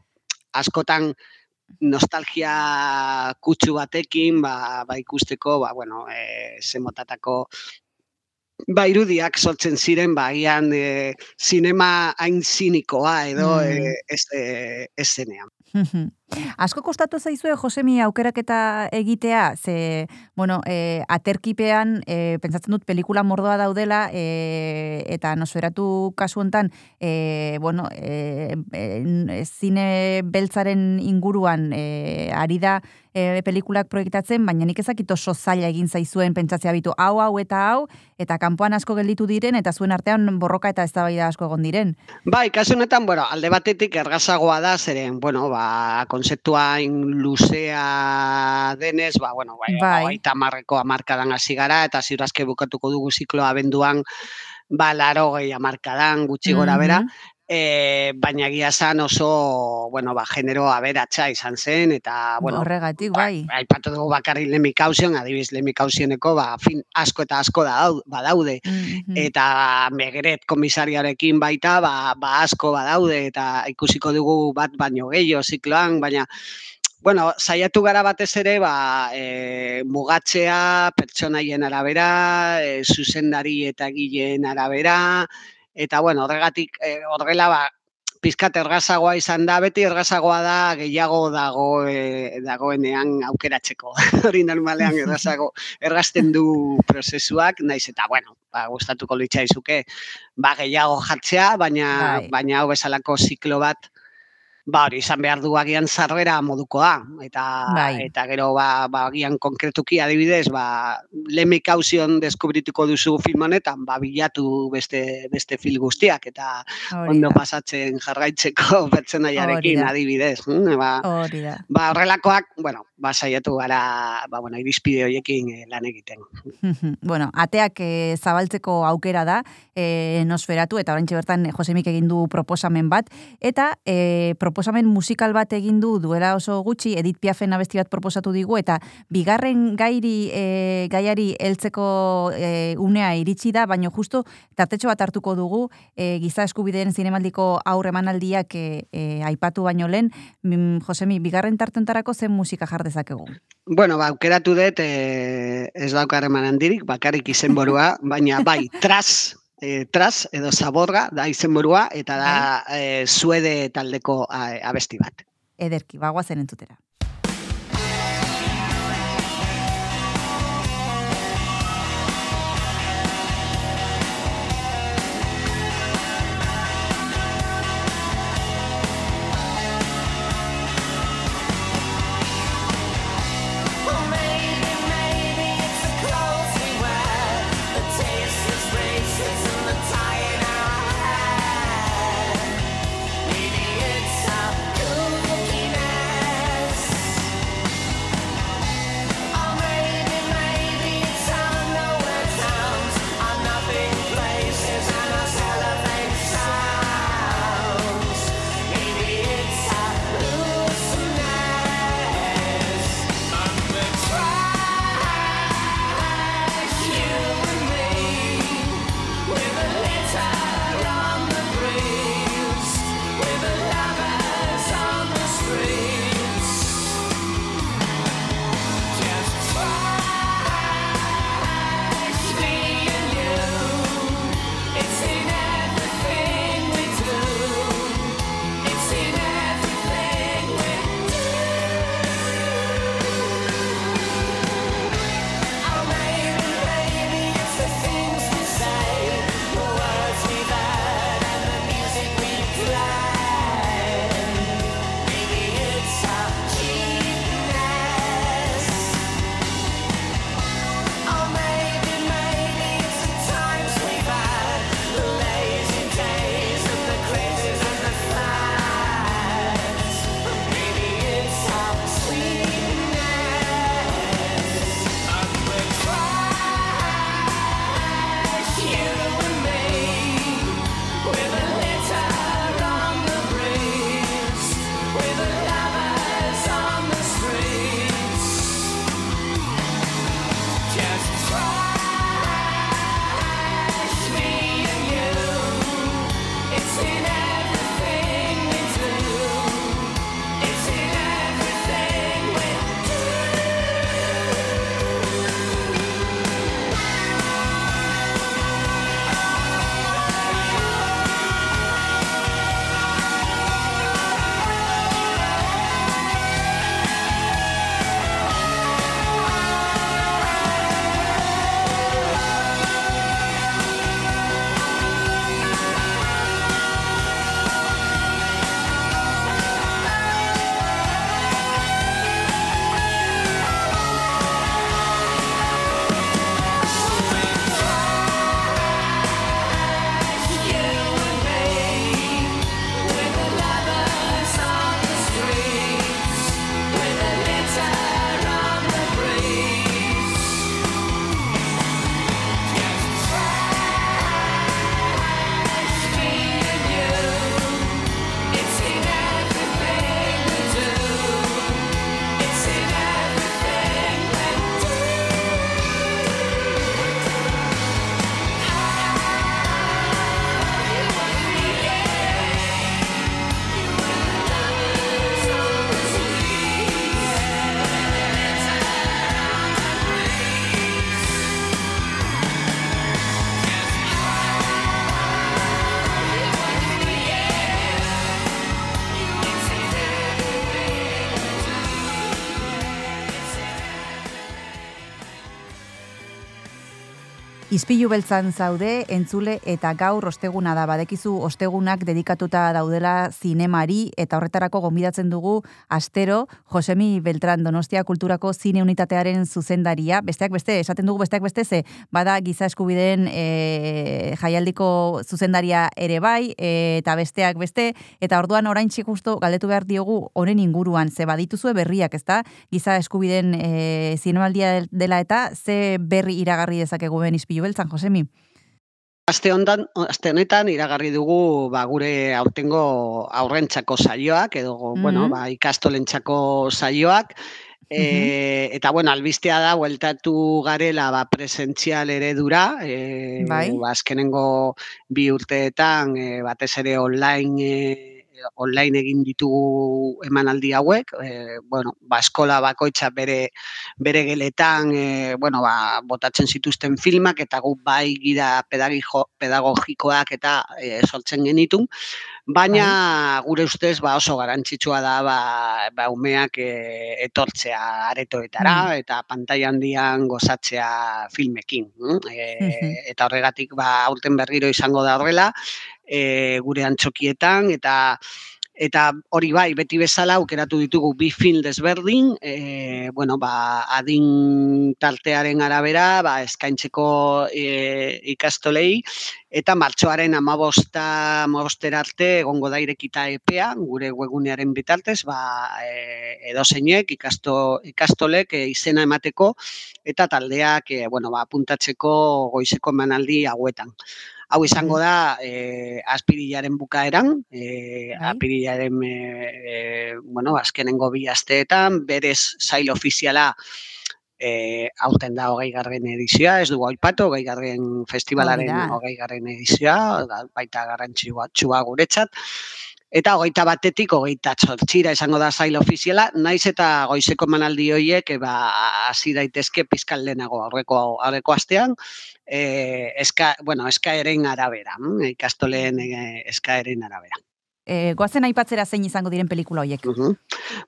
askotan nostalgia kutsu batekin, ba, ba ikusteko, ba, bueno, e, zemotatako ba, irudiak sortzen ziren, ba, agian e, sinema hain zinikoa edo Mm. e, ez, e, ez zenean. Asko kostatu zaizue Josemi aukeraketa egitea, ze, bueno, e, aterkipean, e, pentsatzen dut pelikula mordoa daudela, e, eta nosferatu kasu hontan, e, bueno, e, e, zine beltzaren inguruan e, ari da e, pelikulak proiektatzen, baina nik ezakit oso zaila egin zaizuen pentsatzea bitu hau, hau eta hau, eta kanpoan asko gelditu diren, eta zuen artean borroka eta eztabaida asko egon diren. Bai, kasu honetan, bueno, alde batetik ergazagoa da, zeren, bueno, ba, konzeptua luzea denez, ba, bueno, bai, Bai. hogeita hamarreko hamarkadan hasi gara, eta ziurazke bukatuko dugu zikloa abenduan, ba, laro gehi hamarkadan, gutxi gora bera, Mhm. E, baina egia zan oso, bueno, ba, genero aberatsa izan zen, eta, bueno, Horregatik, ba- bai. aipatu dugu bakarrik lemikauzion, adibiz lemikauzioneko, ba, fin asko eta asko da, badaude, Mhm. eta Megret komisariarekin baita ba, ba asko badaude eta ikusiko dugu bat baino gehiago zikloan, baina bueno, saiatu gara batez ere ba, e, mugatzea pertsonaien arabera, e, zuzendari eta gileen arabera, eta bueno, horregatik e, horrela ba, pizkat ergazagoa izan da, beti ergazagoa da gehiago dago e, dagoenean aukeratzeko. Hori normalean ergazago ergazten du prozesuak, naiz eta bueno, ba, gustatuko litzaizuke ba gehiago jartzea, baina Bai. baina hau bezalako ziklo bat ba hori izan behar du agian zarrera modukoa eta Bai. eta gero ba, ba agian konkretuki adibidez ba lemik hauzion deskubrituko duzu film honetan ba bilatu beste beste film guztiak eta Hori ondo pasatzen jarraitzeko pertsonaiarekin adibidez, hm? ba, Hori da. ba horrelakoak, bueno, ba saiatu gara, ba bueno, irizpide horiekin eh, lan egiten. bueno, ateak e, zabaltzeko aukera da, e, nosferatu, eta oraintxe bertan eh, Josemik egin du proposamen bat, eta e, proposamen musikal bat egin du duela oso gutxi, Edith Piafen abesti bat proposatu digu, eta bigarren gairi, e, gaiari heltzeko e, unea iritsi da, baina justo tartetxo bat hartuko dugu, e, giza eskubideen zinemaldiko aurre emanaldiak e, e, aipatu baino lehen, mm, Josemi, bigarren tartentarako zen musika jar dezakegu. Bueno, ba, aukeratu dut, eh, ez daukarreman handirik, bakarrik izenborua, baina bai, tras, eh, tras edo zaborga da izenborua, eta da eh, suede taldeko eh, abesti bat. Ederki, bagoazen entzutera. Izpilu beltzan zaude, entzule eta gaur osteguna da. Badekizu ostegunak dedikatuta daudela zinemari eta horretarako gonbidatzen dugu astero Josemi Beltran Donostia Kulturako Zine Unitatearen zuzendaria. Besteak beste, esaten dugu besteak beste ze, bada giza eskubideen e, jaialdiko zuzendaria ere bai, e, eta besteak beste, eta orduan orain justo galdetu behar diogu honen inguruan, ze badituzue berriak, ezta? Giza eskubideen e, zinemaldia dela eta ze berri iragarri dezakegu ben izpilu beltzan, Josemi? Aste hondan, aste honetan iragarri dugu ba, gure aurtengo aurrentzako saioak edo Mhm. bueno, ba, ikastolentzako saioak E, eta bueno, albistea da bueltatu garela ba presentzial eredura, eh Bai. ba, azkenengo bi urteetan e, batez ere online e, online egin ditugu emanaldi hauek, e, bueno, ba, eskola bakoitza bere bere geletan e, bueno, ba, botatzen zituzten filmak eta guk bai pedagogijo, pedagogikoak eta e, sortzen genitun. Baina gure ustez ba oso garantzitsua da ba, ba umeak e, etortzea aretoetara eta pantaila handian gozatzea filmekin. mm? E, eta horregatik ba aurten berriro izango da horrela e, gure antxokietan eta eta hori bai, beti bezala aukeratu ditugu bi film desberdin, e, bueno, ba, adin tartearen arabera, ba, eskaintzeko e, ikastolei, eta martxoaren amabosta, amabostera arte egongo da irekita epea, gure webunearen bitartez, ba, e, edozeinek, ikasto, ikastolek e, izena emateko, eta taldeak, e, bueno, ba, apuntatzeko goizeko emanaldi hauetan. Hau izango da e, aspirilaren bukaeran, e, Bai. apirilaren e, e, bueno, azkenengo bi asteetan, berez zail ofiziala e, aurten da hogei garren edizioa, ez dugu aipatu, hogei garren festivalaren hogei garren edizioa, baita garrantzua txua guretzat, Eta hogeita batetik, hogeita txortxira izango da zail ofiziala, naiz eta goizeko manaldi horiek e, ba, hasi daitezke pizkal lehenago aurreko, aurreko astean, e, eska, bueno, eskaeren arabera, mm, ikastoleen e, eskaeren arabera. E, goazen aipatzera zein izango diren pelikula hoiek. Uhum.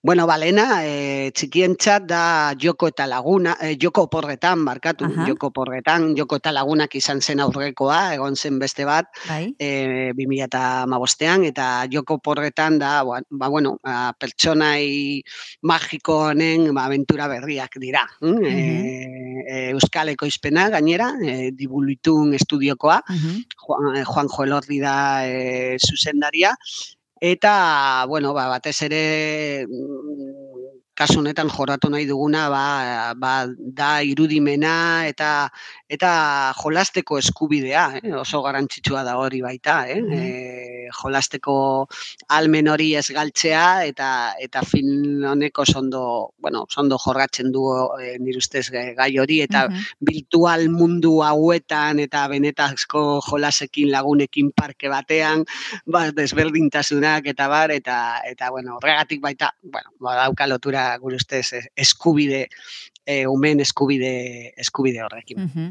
Bueno, balena, e, txikientzat da joko eta laguna, e, joko porretan, barkatu, Aha. joko porretan, joko eta lagunak izan zen aurrekoa, egon zen beste bat, Bai? e, 2008an, eta joko porretan da, ba, bueno, ba, pertsonai magiko honen ba, aventura berriak dira. Mm? E, e, Euskal Ekoizpena, gainera, e, dibulitun estudiokoa, Mhm. Juan, Juan Elordi da e, zuzendaria, eta, bueno, ba, batez ere, mm, kasu honetan joratu nahi duguna, ba, ba, da irudimena eta eta jolasteko eskubidea, eh? oso garantzitsua da hori baita, eh? Mhm. E, jolasteko almen hori ez galtzea eta eta film honek oso ondo, bueno, oso ondo jorratzen du e, nire ustez gai gai hori eta Mhm. virtual mundu hauetan eta benetazko jolasekin lagunekin parke batean, ba, desberdintasunak eta bar, eta, eta bueno, horregatik baita, bueno, badauka lotura gure ustez eh, eskubide, e, umen eskubide, eskubide horrekin. Mhm.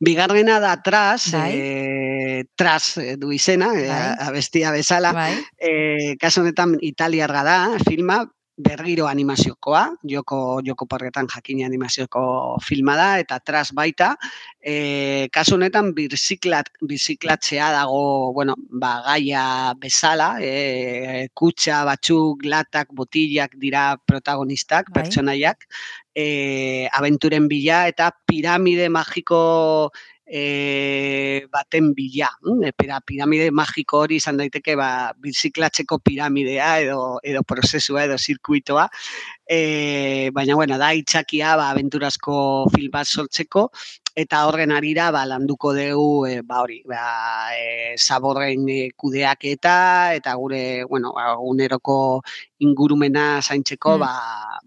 Bigarrena da tras, Bai. e, tras eh, du izena, e, Bai. abestia bezala, Bai? e, kasu honetan italiarra da, filma, berriro animaziokoa, joko, joko porretan jakina animazioko filma da, eta tras baita, e, kasu honetan birziklat, birziklatzea dago, bueno, ba, gaia bezala, e, kutsa batzuk, latak, botillak dira protagonistak, Bai. pertsonaiak, e, abenturen bila eta piramide magiko e, baten bila. mm, e, pira- piramide magiko hori izan daiteke ba, biziklatzeko piramidea edo, edo prozesua edo zirkuitoa. E, baina, bueno, da itxakia ba, aventurazko film bat sortzeko eta horren arira ba, landuko dugu e, ba, hori, ba, e, zaborren e, kudeaketa eta gure, bueno, ba, eguneroko ingurumena zaintzeko Mm. ba,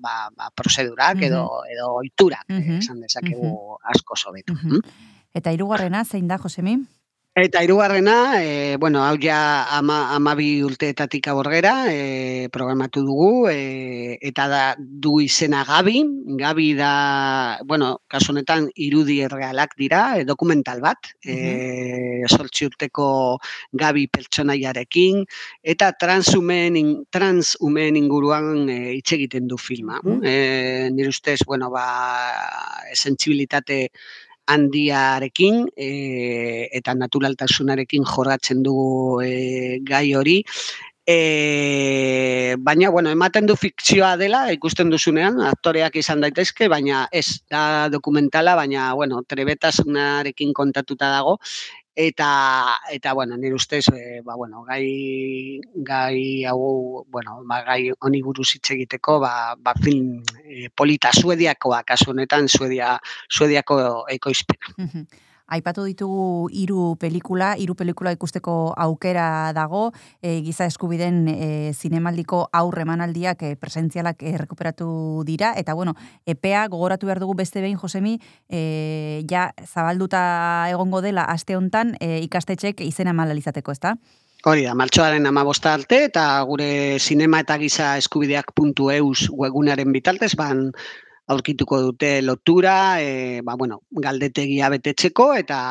ba, ba, prozedurak edo, edo oiturak, eh, Mhm. esan dezakegu asko sobetu. Mhm. Eta hirugarrena zein da, Josemi? Eta hirugarrena, e, bueno, hau ja ama, amabi urteetatik aborgera e, programatu dugu, e, eta da du izena Gabi. Gabi da, bueno, kasu honetan irudi errealak dira, e, dokumental bat, e, sortzi urteko Gabi pertsonaiarekin, eta transumen, in, transumen inguruan e, hitz egiten du filma. Mhm. E, nire ustez, bueno, ba, sentzibilitate handiarekin e, eta naturaltasunarekin jorratzen dugu e, gai hori. E, baina, bueno, ematen du fikzioa dela, ikusten duzunean, aktoreak izan daitezke, baina ez, da dokumentala, baina, bueno, trebetasunarekin kontatuta dago, eta eta bueno, nire ustez e, ba, bueno, gai gai hau bueno, ba, gai honi buruz hitz egiteko ba, ba film e, polita suediakoa kasu honetan suedia suediako ekoizpena. Aipatu ditugu hiru pelikula, hiru pelikula ikusteko aukera dago, e, giza eskubiden e, zinemaldiko aurre emanaldiak e, presentzialak e, dira, eta bueno, epea gogoratu behar dugu beste behin, Josemi, e, ja zabalduta egongo dela aste hontan e, ikastetxek izena malalizateko, ezta? Hori da, martxoaren amabosta arte, eta gure sinema eta giza eskubideak puntu eus webgunaren bitaltez, ban aurkituko dute lotura, e, ba, bueno, galdetegia betetzeko eta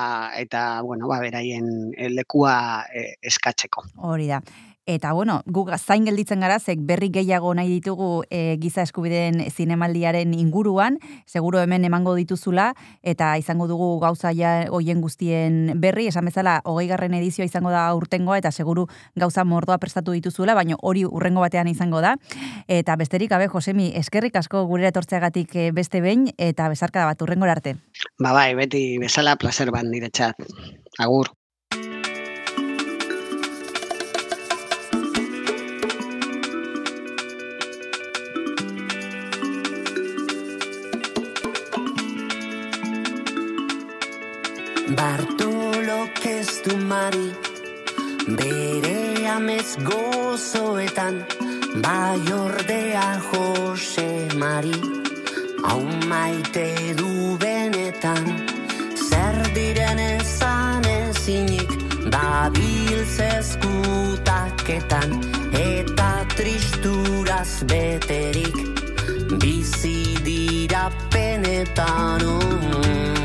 eta bueno, ba, beraien lekua e, eskatzeko. Hori da. Eta bueno, gu zain gelditzen gara, zek berri gehiago nahi ditugu e, giza eskubideen zinemaldiaren inguruan, seguro hemen emango dituzula, eta izango dugu gauza ja hoien guztien berri, esan bezala, hogei garren edizioa izango da urtengoa, eta seguru gauza mordoa prestatu dituzula, baina hori urrengo batean izango da. Eta besterik, abe, Josemi, eskerrik asko gure etortzeagatik e, beste behin, eta bezarka bat urrengo arte. Ba bai, beti bezala placer ban nire txat. Agur. Bartolok ez du mari Bere amez gozoetan Bai ordea Jose Mari Hau maite du benetan Zer diren ezan ezinik Dabil zezkutaketan Eta tristuraz beterik Bizi dira penetan oh.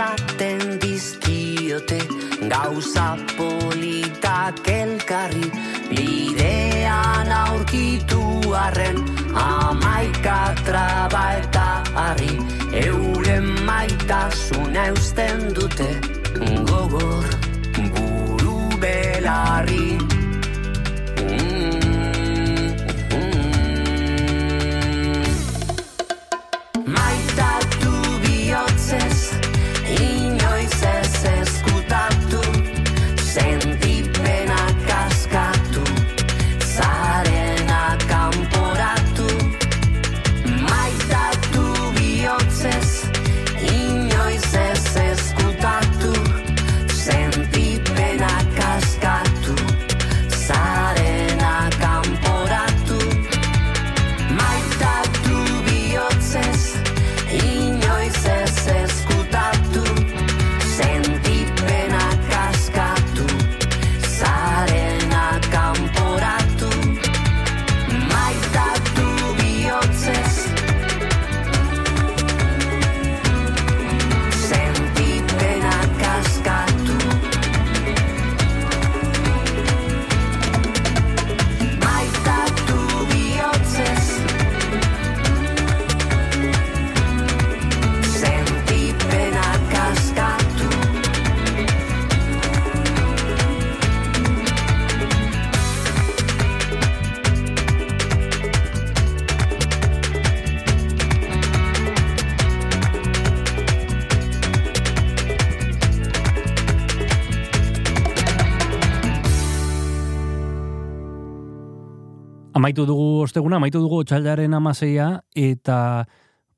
Beti ezaten dizkiote. Gauza politak elkarri bidean aurkitu arren. Amaika traba eta harri euren maitasuna eusten dute Amaitu dugu osteguna, amaitu dugu txaldaren amaseia, eta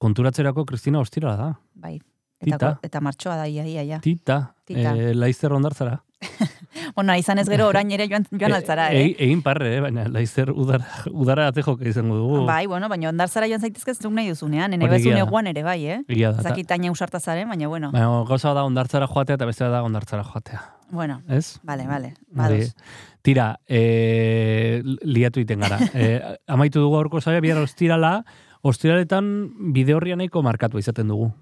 konturatzerako Kristina ostirala da. Bai. Eta, Tita. eta martxoa da, ia, ia. Tita, Tita. Eh, laizzer ondartzara. Bueno, izan ez gero orain ere joan, joan altzara, E- eh? e- egin parre, eh? baina laizzer udara, udara atejok izango dugu. Bai, bueno, baina ondartzara joan zaitezke zuk nahi duzunean, bezune da. guan ere bai, eh? Egia da, Zakitaina usartazaren, baina bueno. Baina gauza da ondartzara joatea eta bestea da ondartzara joatea. Bueno, Ez? vale, vale. Bados. Tira, e, liatu iten gara. E, amaitu dugu aurko zaila, bihar ostirala, ostiraletan bide horria nahiko markatu izaten dugu.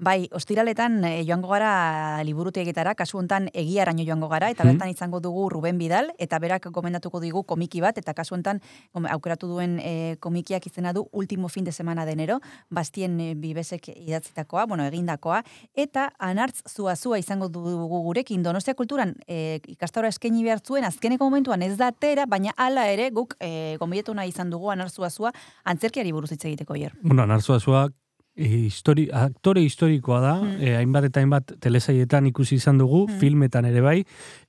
Bai, ostiraletan eh, joango gara liburutegietara, kasu hontan egiaraino joango gara, eta Mhm. bertan izango dugu Ruben Bidal, eta berak gomendatuko digu komiki bat, eta kasu hontan aukeratu duen eh, komikiak izena du Último fin de semana de enero, bastien e, bibesek idatzitakoa, bueno, egindakoa, eta anartz zuazua izango dugu gurekin, Donostia kulturan e, ikastora eskaini behar zuen, azkeneko momentuan ez da atera, baina hala ere guk e, nahi izan dugu anartz zuazua antzerkiari buruz hitz egiteko hier. Bueno, Narzua zuak histori, aktore historikoa da, Mm. eh, hainbat eta hainbat telesaietan ikusi izan dugu, Mm. filmetan ere bai,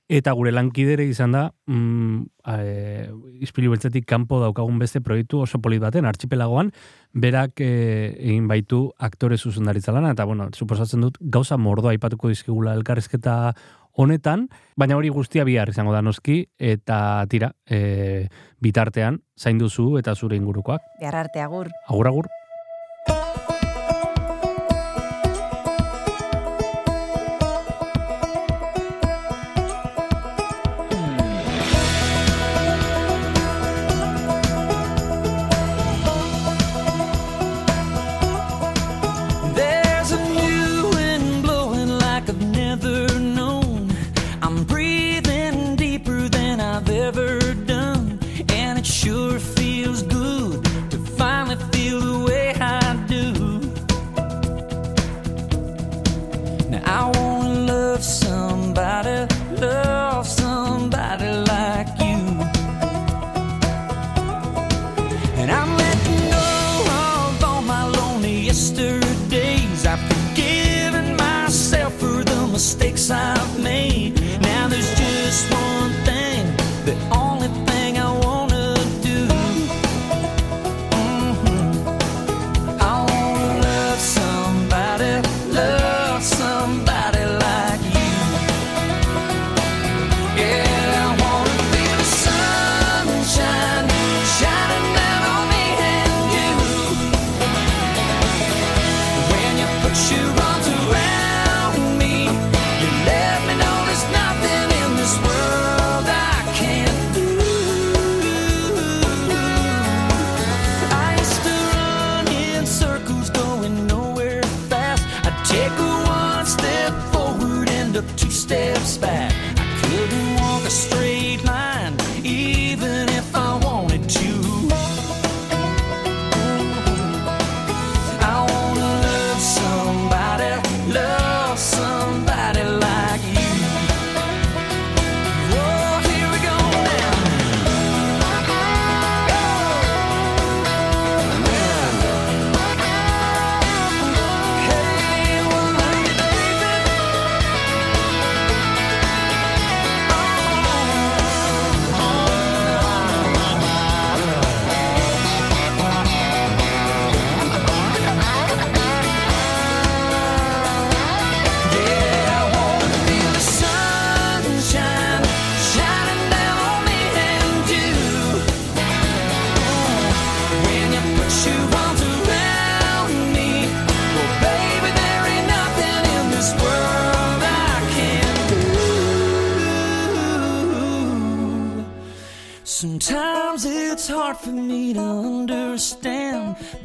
eta gure lankidere izan da, mm, e, ispilu beltzetik kanpo daukagun beste proiektu oso polit baten, archipelagoan, berak e, egin baitu aktore zuzendaritza lana, eta bueno, suposatzen dut gauza mordoa aipatuko dizkigula elkarrizketa honetan, baina hori guztia bihar izango da noski, eta tira, e, bitartean, zainduzu eta zure ingurukoak. Behar arte agur. Agur, agur.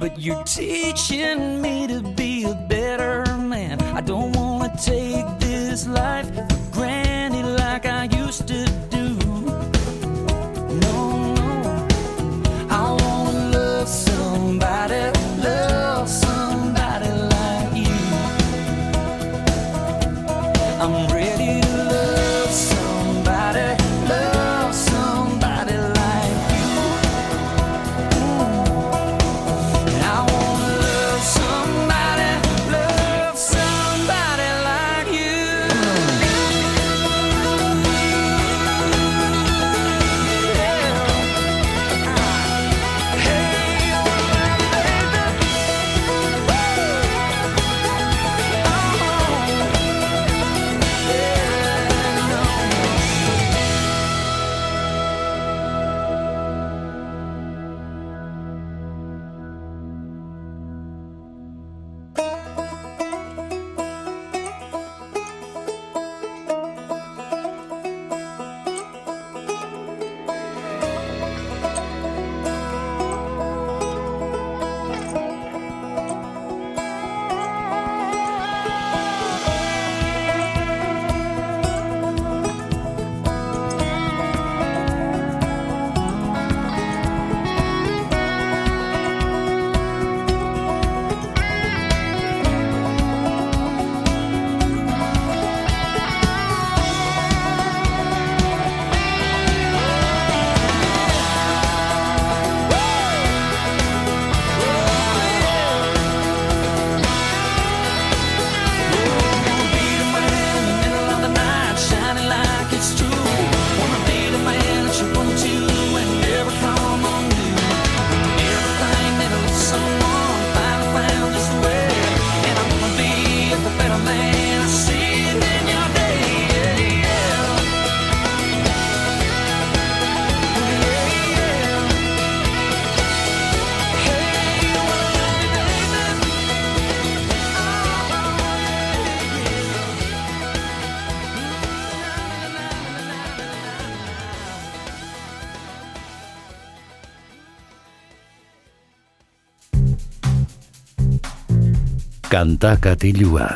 But you're teaching me to be a better man. I don't wanna take this life Kanta katilua.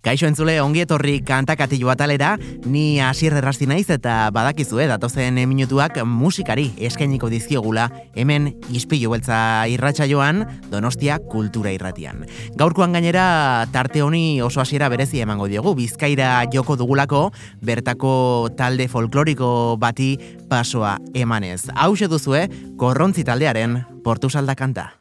Kaixo entzule, ongi etorri kantakatilu atalera, ni asier errasti naiz eta badakizue datozen minutuak musikari eskainiko dizkiogula hemen ispilu beltza irratsaioan Donostia kultura irratian. Gaurkoan gainera tarte honi oso hasiera berezi emango diogu, bizkaira joko dugulako bertako talde folkloriko bati pasoa emanez. Hau duzue, korrontzi taldearen portu salda kanta.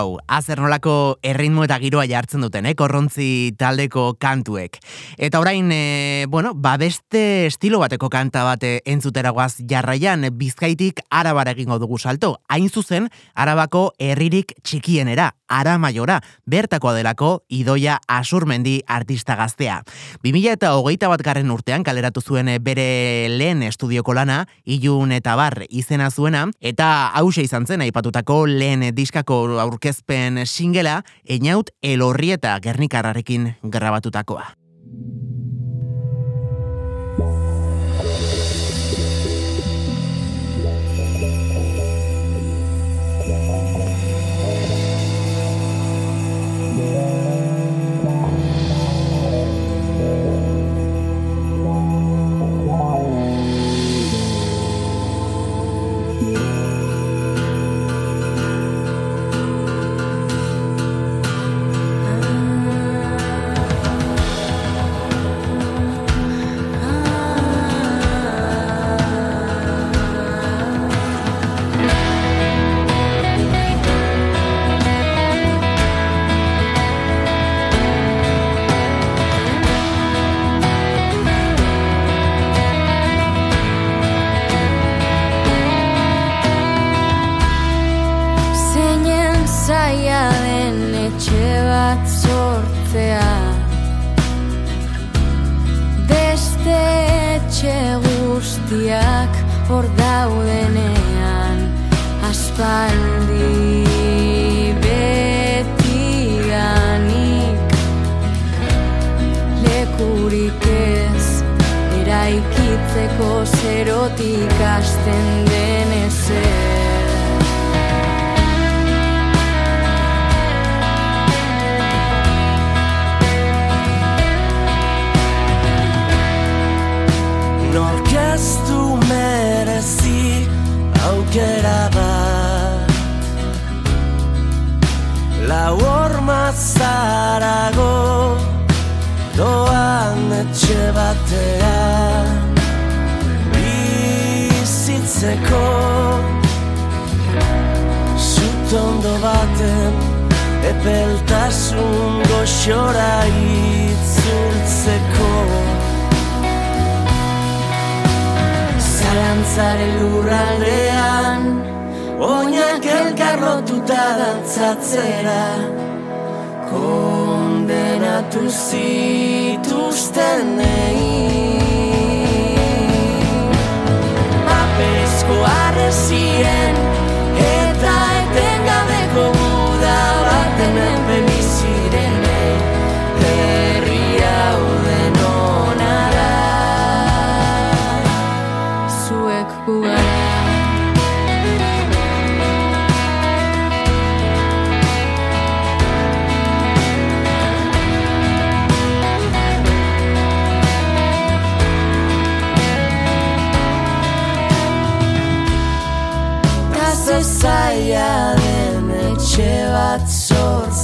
Wow, azer nolako erritmo eta giroa jartzen duten, eh? korrontzi taldeko kantuek. Eta orain, e, bueno, ba beste estilo bateko kanta bate entzutera guaz jarraian, bizkaitik arabara egingo dugu salto. Hain zuzen, arabako herririk txikienera, ara maiora, bertakoa delako idoia asurmendi artista gaztea. 2000 eta hogeita bat garren urtean kaleratu zuen bere lehen estudioko lana, ilun eta bar izena zuena, eta hause izan zen aipatutako lehen diskako aurkezpen singela, einaut elorrieta gernikarrarekin grabatutakoa.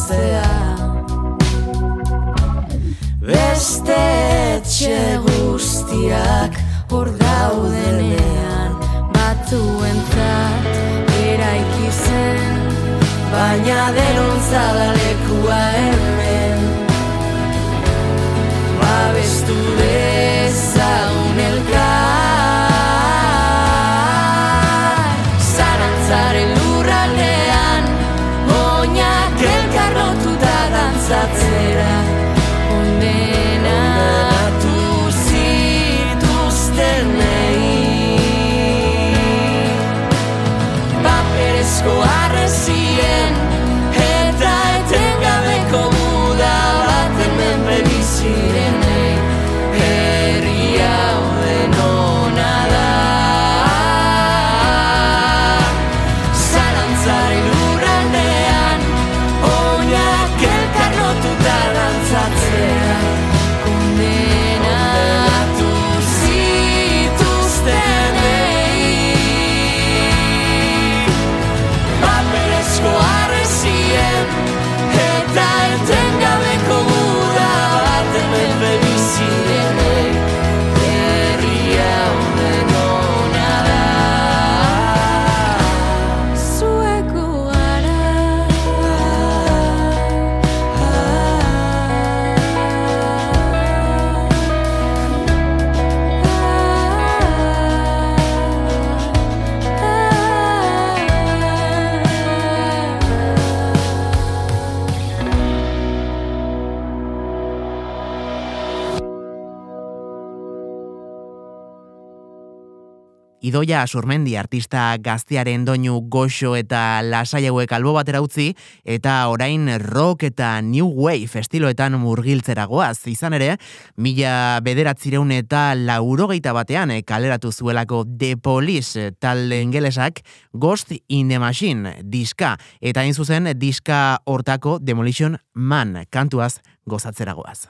Sortzea Beste etxe guztiak hor daudenean Batzuentzat eraiki zen Baina denon zadalekua Idoia Surmendi artista gaztearen doinu goxo eta lasai hauek albo batera utzi eta orain rock eta new wave estiloetan murgiltzera goaz. Izan ere, mila bederatzireun eta laurogeita batean eh, kaleratu zuelako The Police talde ingelesak Ghost in the Machine diska eta hain zuzen diska hortako Demolition Man kantuaz gozatzera goaz.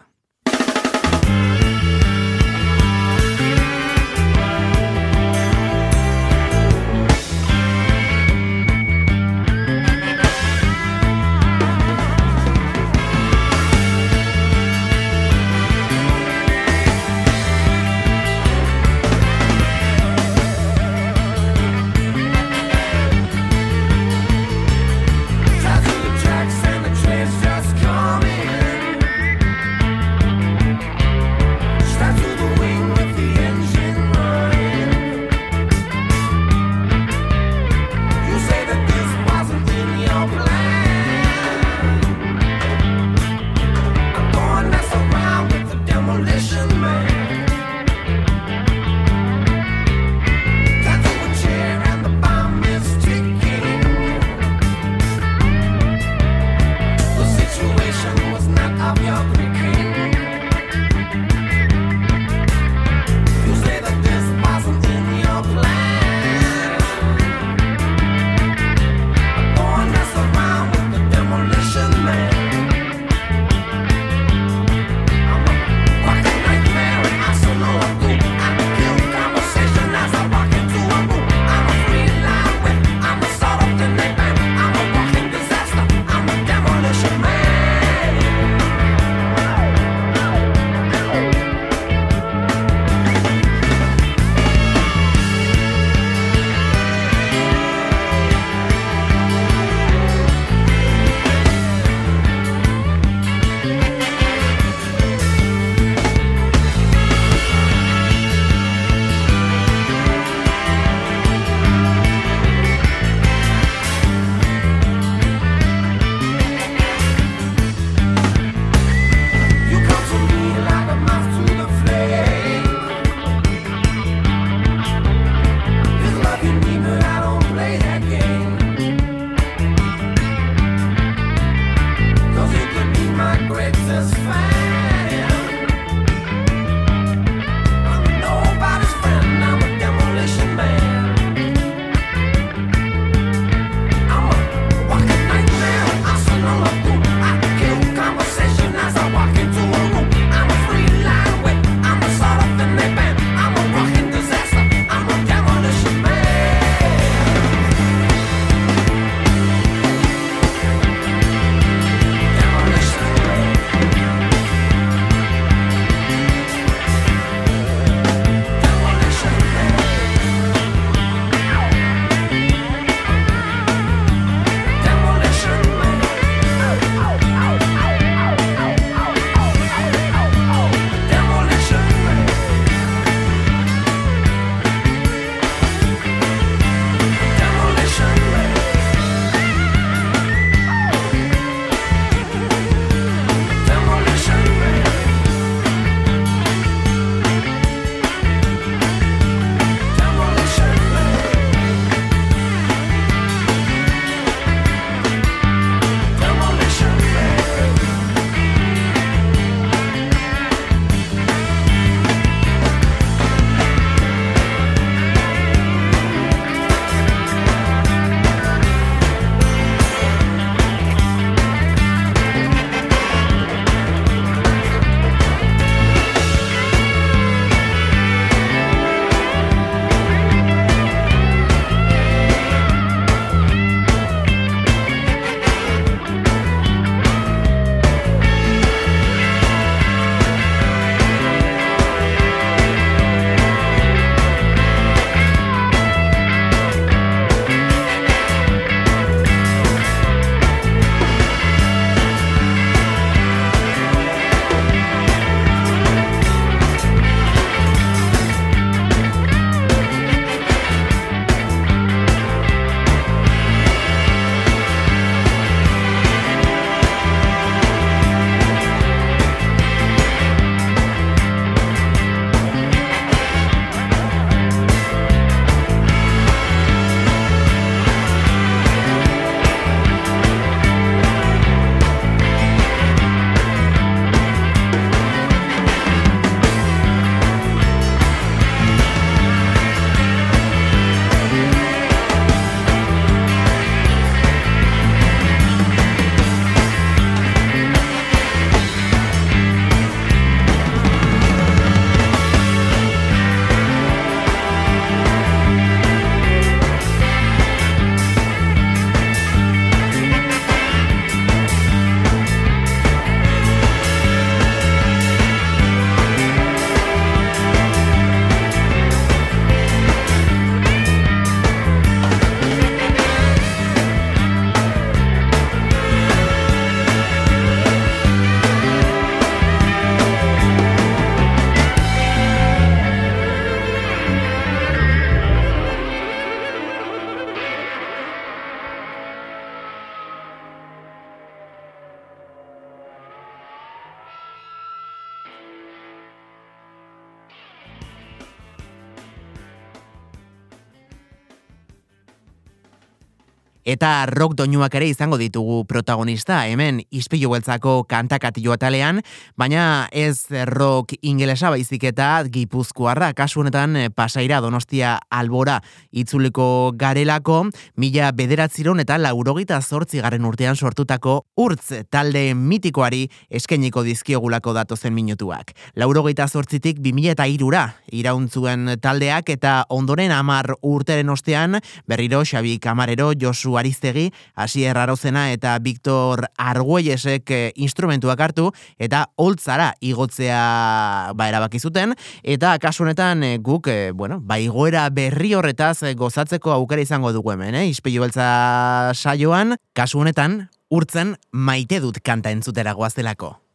Eta rock doinuak ere izango ditugu protagonista, hemen ispilu beltzako kantakatilo atalean, baina ez rock ingelesa baizik eta gipuzkoarra, kasu honetan eh, pasaira donostia albora itzuliko garelako, mila bederatziron eta laurogita zortzi garen urtean sortutako urtz talde mitikoari eskeniko dizkiogulako datozen minutuak. Laurogeita zortzitik 2000 eta irura irauntzuen taldeak eta ondoren amar urteren ostean berriro Xabi Kamarero, Josu Aristegi, Asier Arozena eta Victor Argüellesek eh, instrumentuak hartu eta holtzara igotzea ba erabaki zuten eta kasu honetan eh, guk eh, bueno, ba igoera berri horretaz gozatzeko aukera izango dugu hemen, eh? Ispilu beltza saioan, kasu honetan urtzen maite dut kanta entzutera goazelako.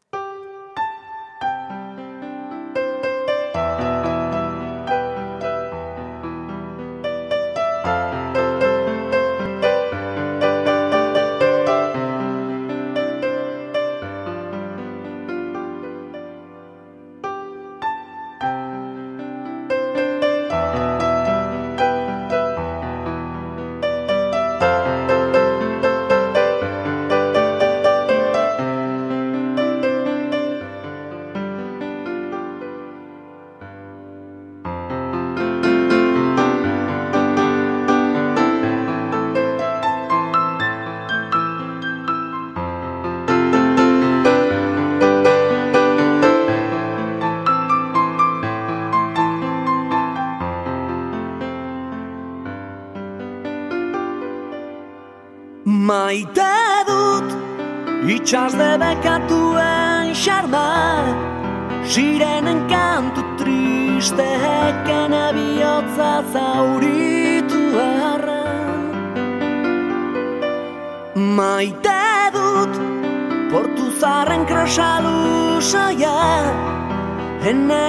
and now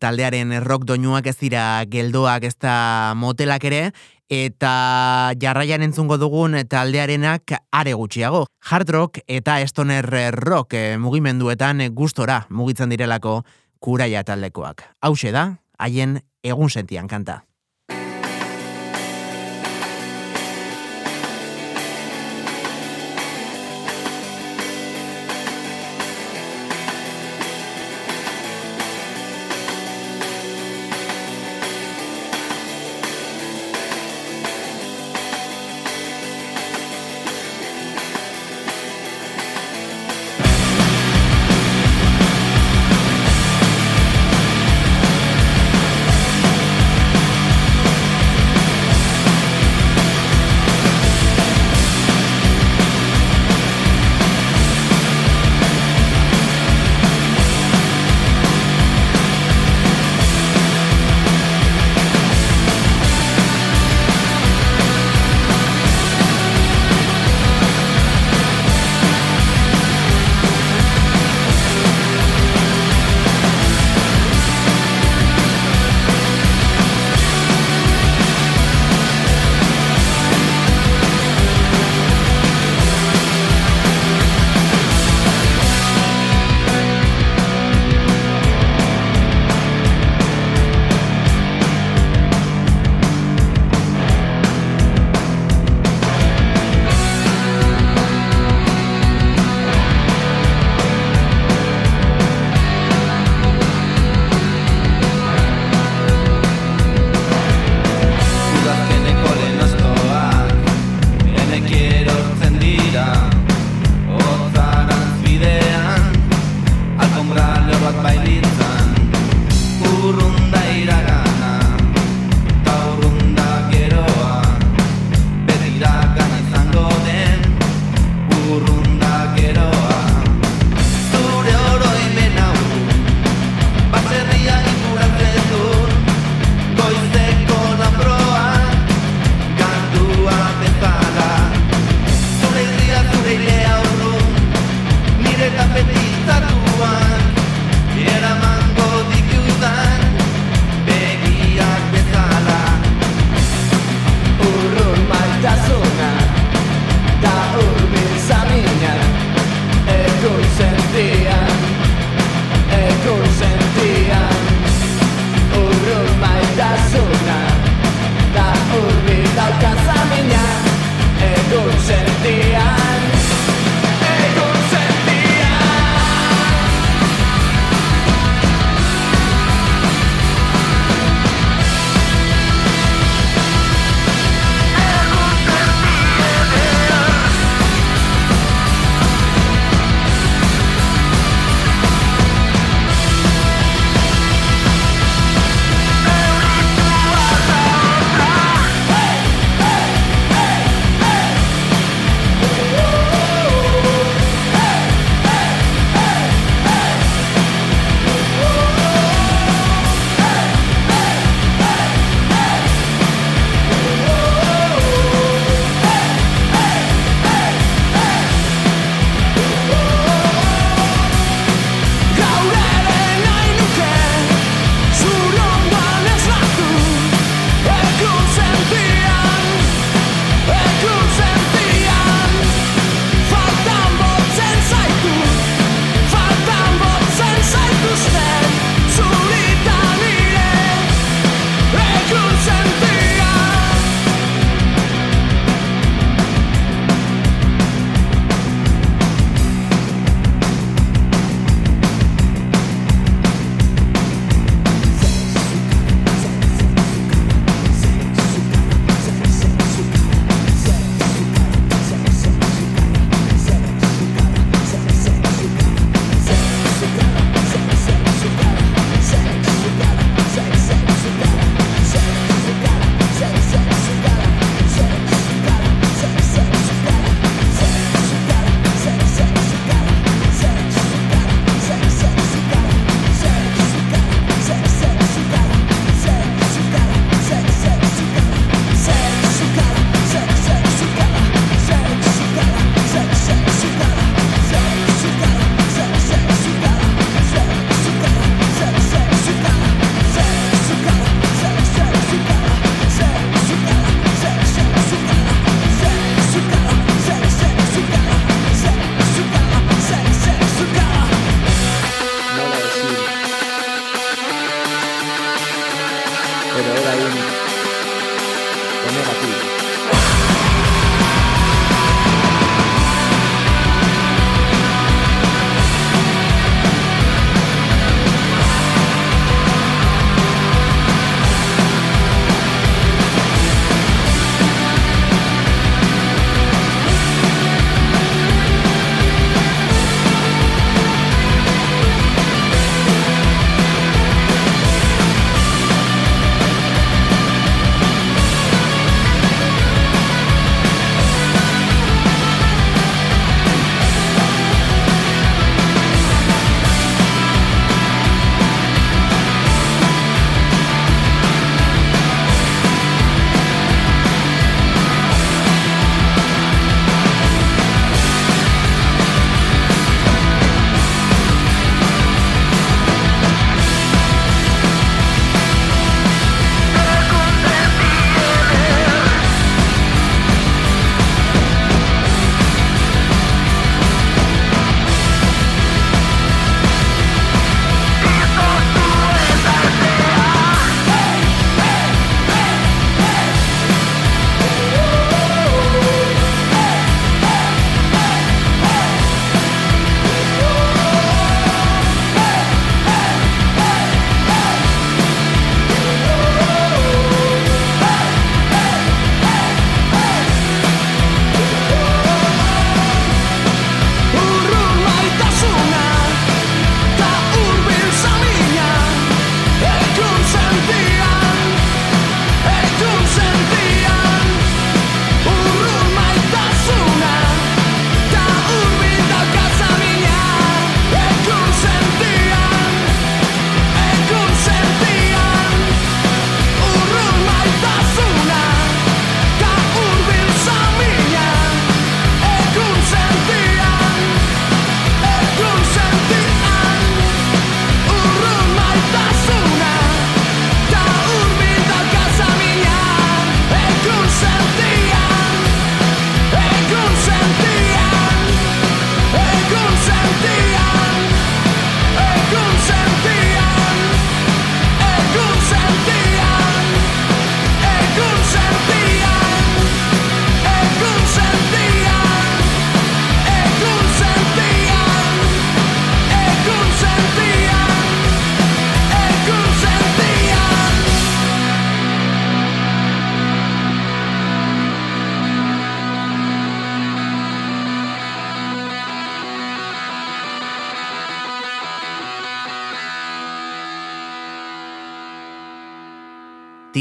taldearen rock doinuak ez dira geldoak ez da motelak ere, eta jarraian entzungo dugun taldearenak are gutxiago. Hard rock eta stoner rock eh, mugimenduetan gustora mugitzen direlako kuraia taldekoak. Hauxe da, haien egun sentian kanta.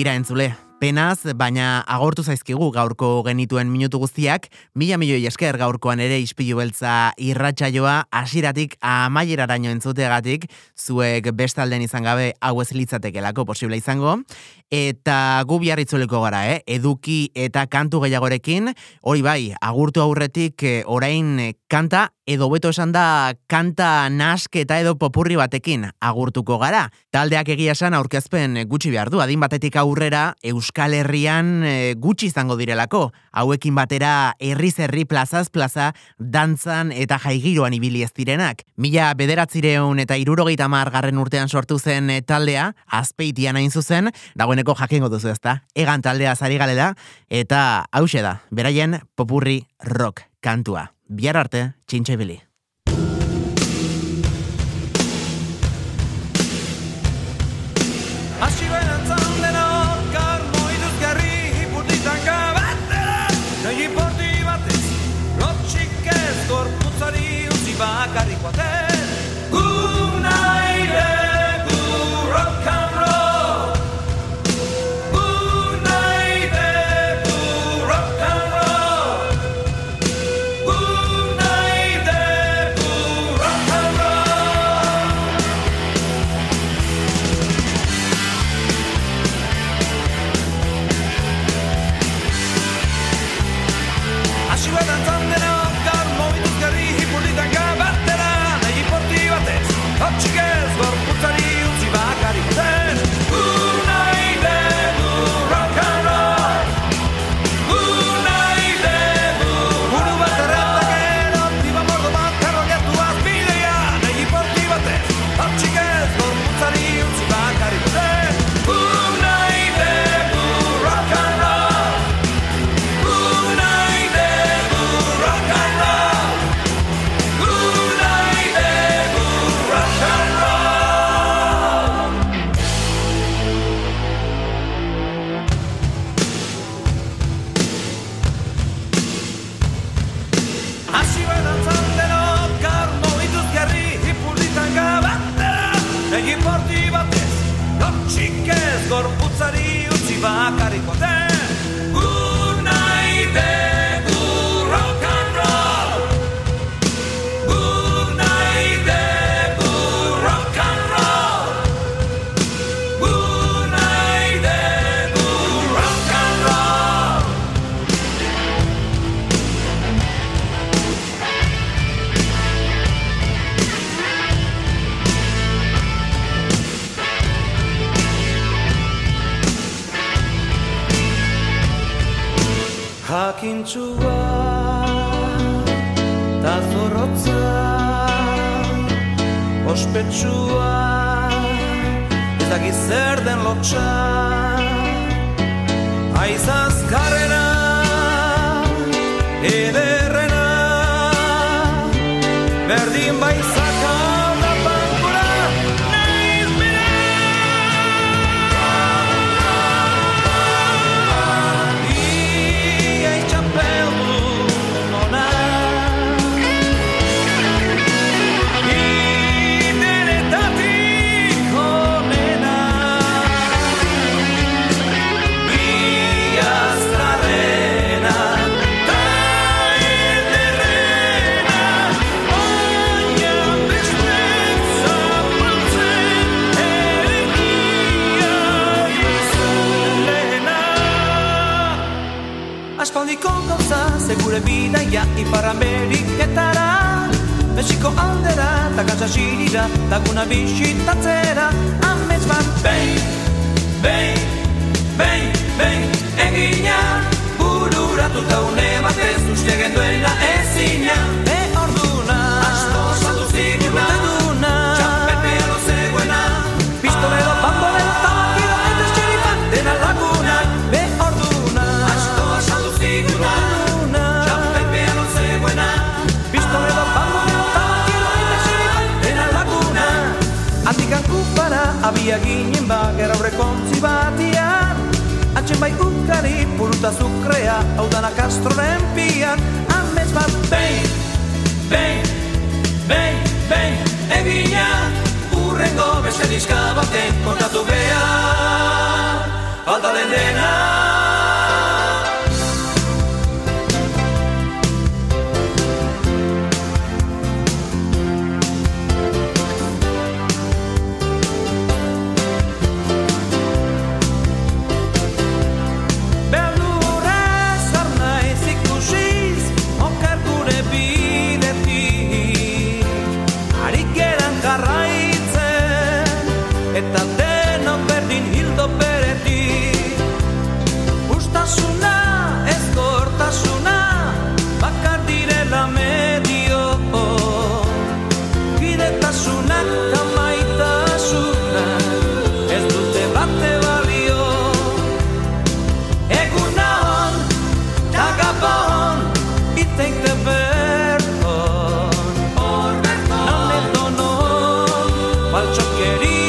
Tira entzule, penaz, baina agortu zaizkigu gaurko genituen minutu guztiak, mila milioi esker gaurkoan ere ispilu beltza irratsaioa. Hasiratik amaieraraino entzuteagatik, zuek bestalden izan gabe hau ez litzatekelako posible izango, eta gu bihar itzuleko gara, eh? eduki eta kantu gehiagorekin, hori bai, agurtu aurretik eh, orain eh, kanta, edo beto esan da kanta nasketa edo popurri batekin agurtuko gara. Taldeak egia esan aurkezpen gutxi behar du, adin batetik aurrera Euskal Herrian eh, gutxi izango direlako. Hauekin batera herriz herri plazaz plaza dantzan eta jaigiroan ibili ez direnak. Mila bederatzireun eta irurogeita garren urtean sortu zen eh, taldea, azpeitian hain zuzen, dagoeneko jakingo duzu ezta, egan taldea zari galela, eta hause da, beraien popurri rock kantua. Bihar arte, txintxe bili. Non,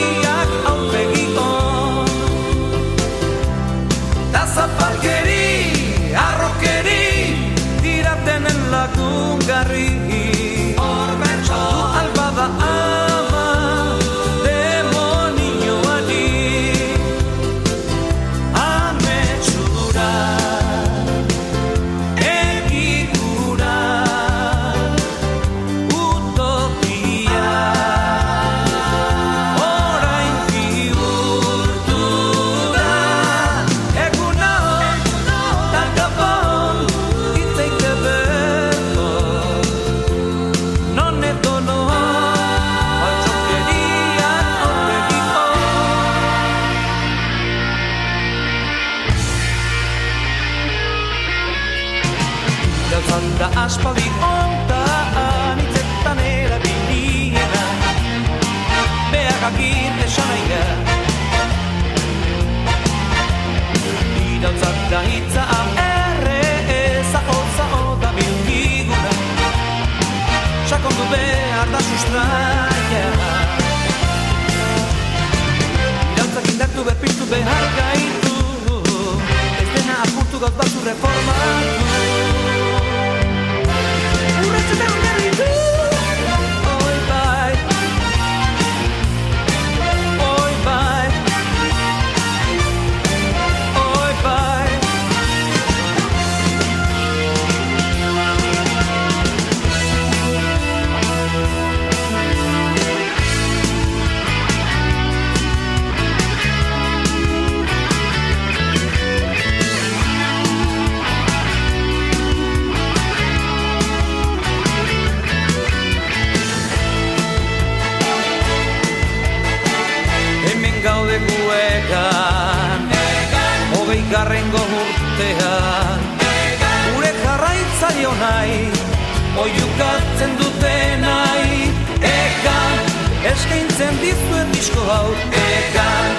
Eskaintzen dizuen disko hau. Egan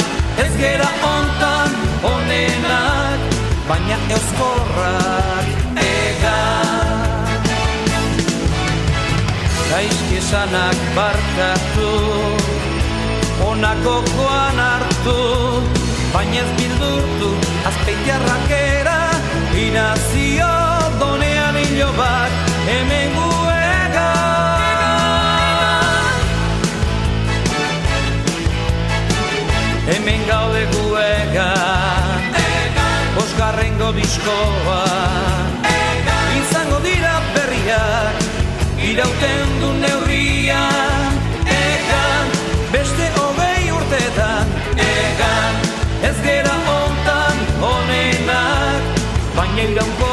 Ez gera ontan onenak Baina euskorrak. Egan Gaizki esanak barkatu Honako koan hartu Baina ez bildurtu Azpeitiarrak era Inazio Hemen gaude guega. Bosgarrengo diskoa. Izango dira berriak Irauten du neurrian Egan, beste hogei urtetan Egan, ez gera ontan honenak Baina iraunkorrak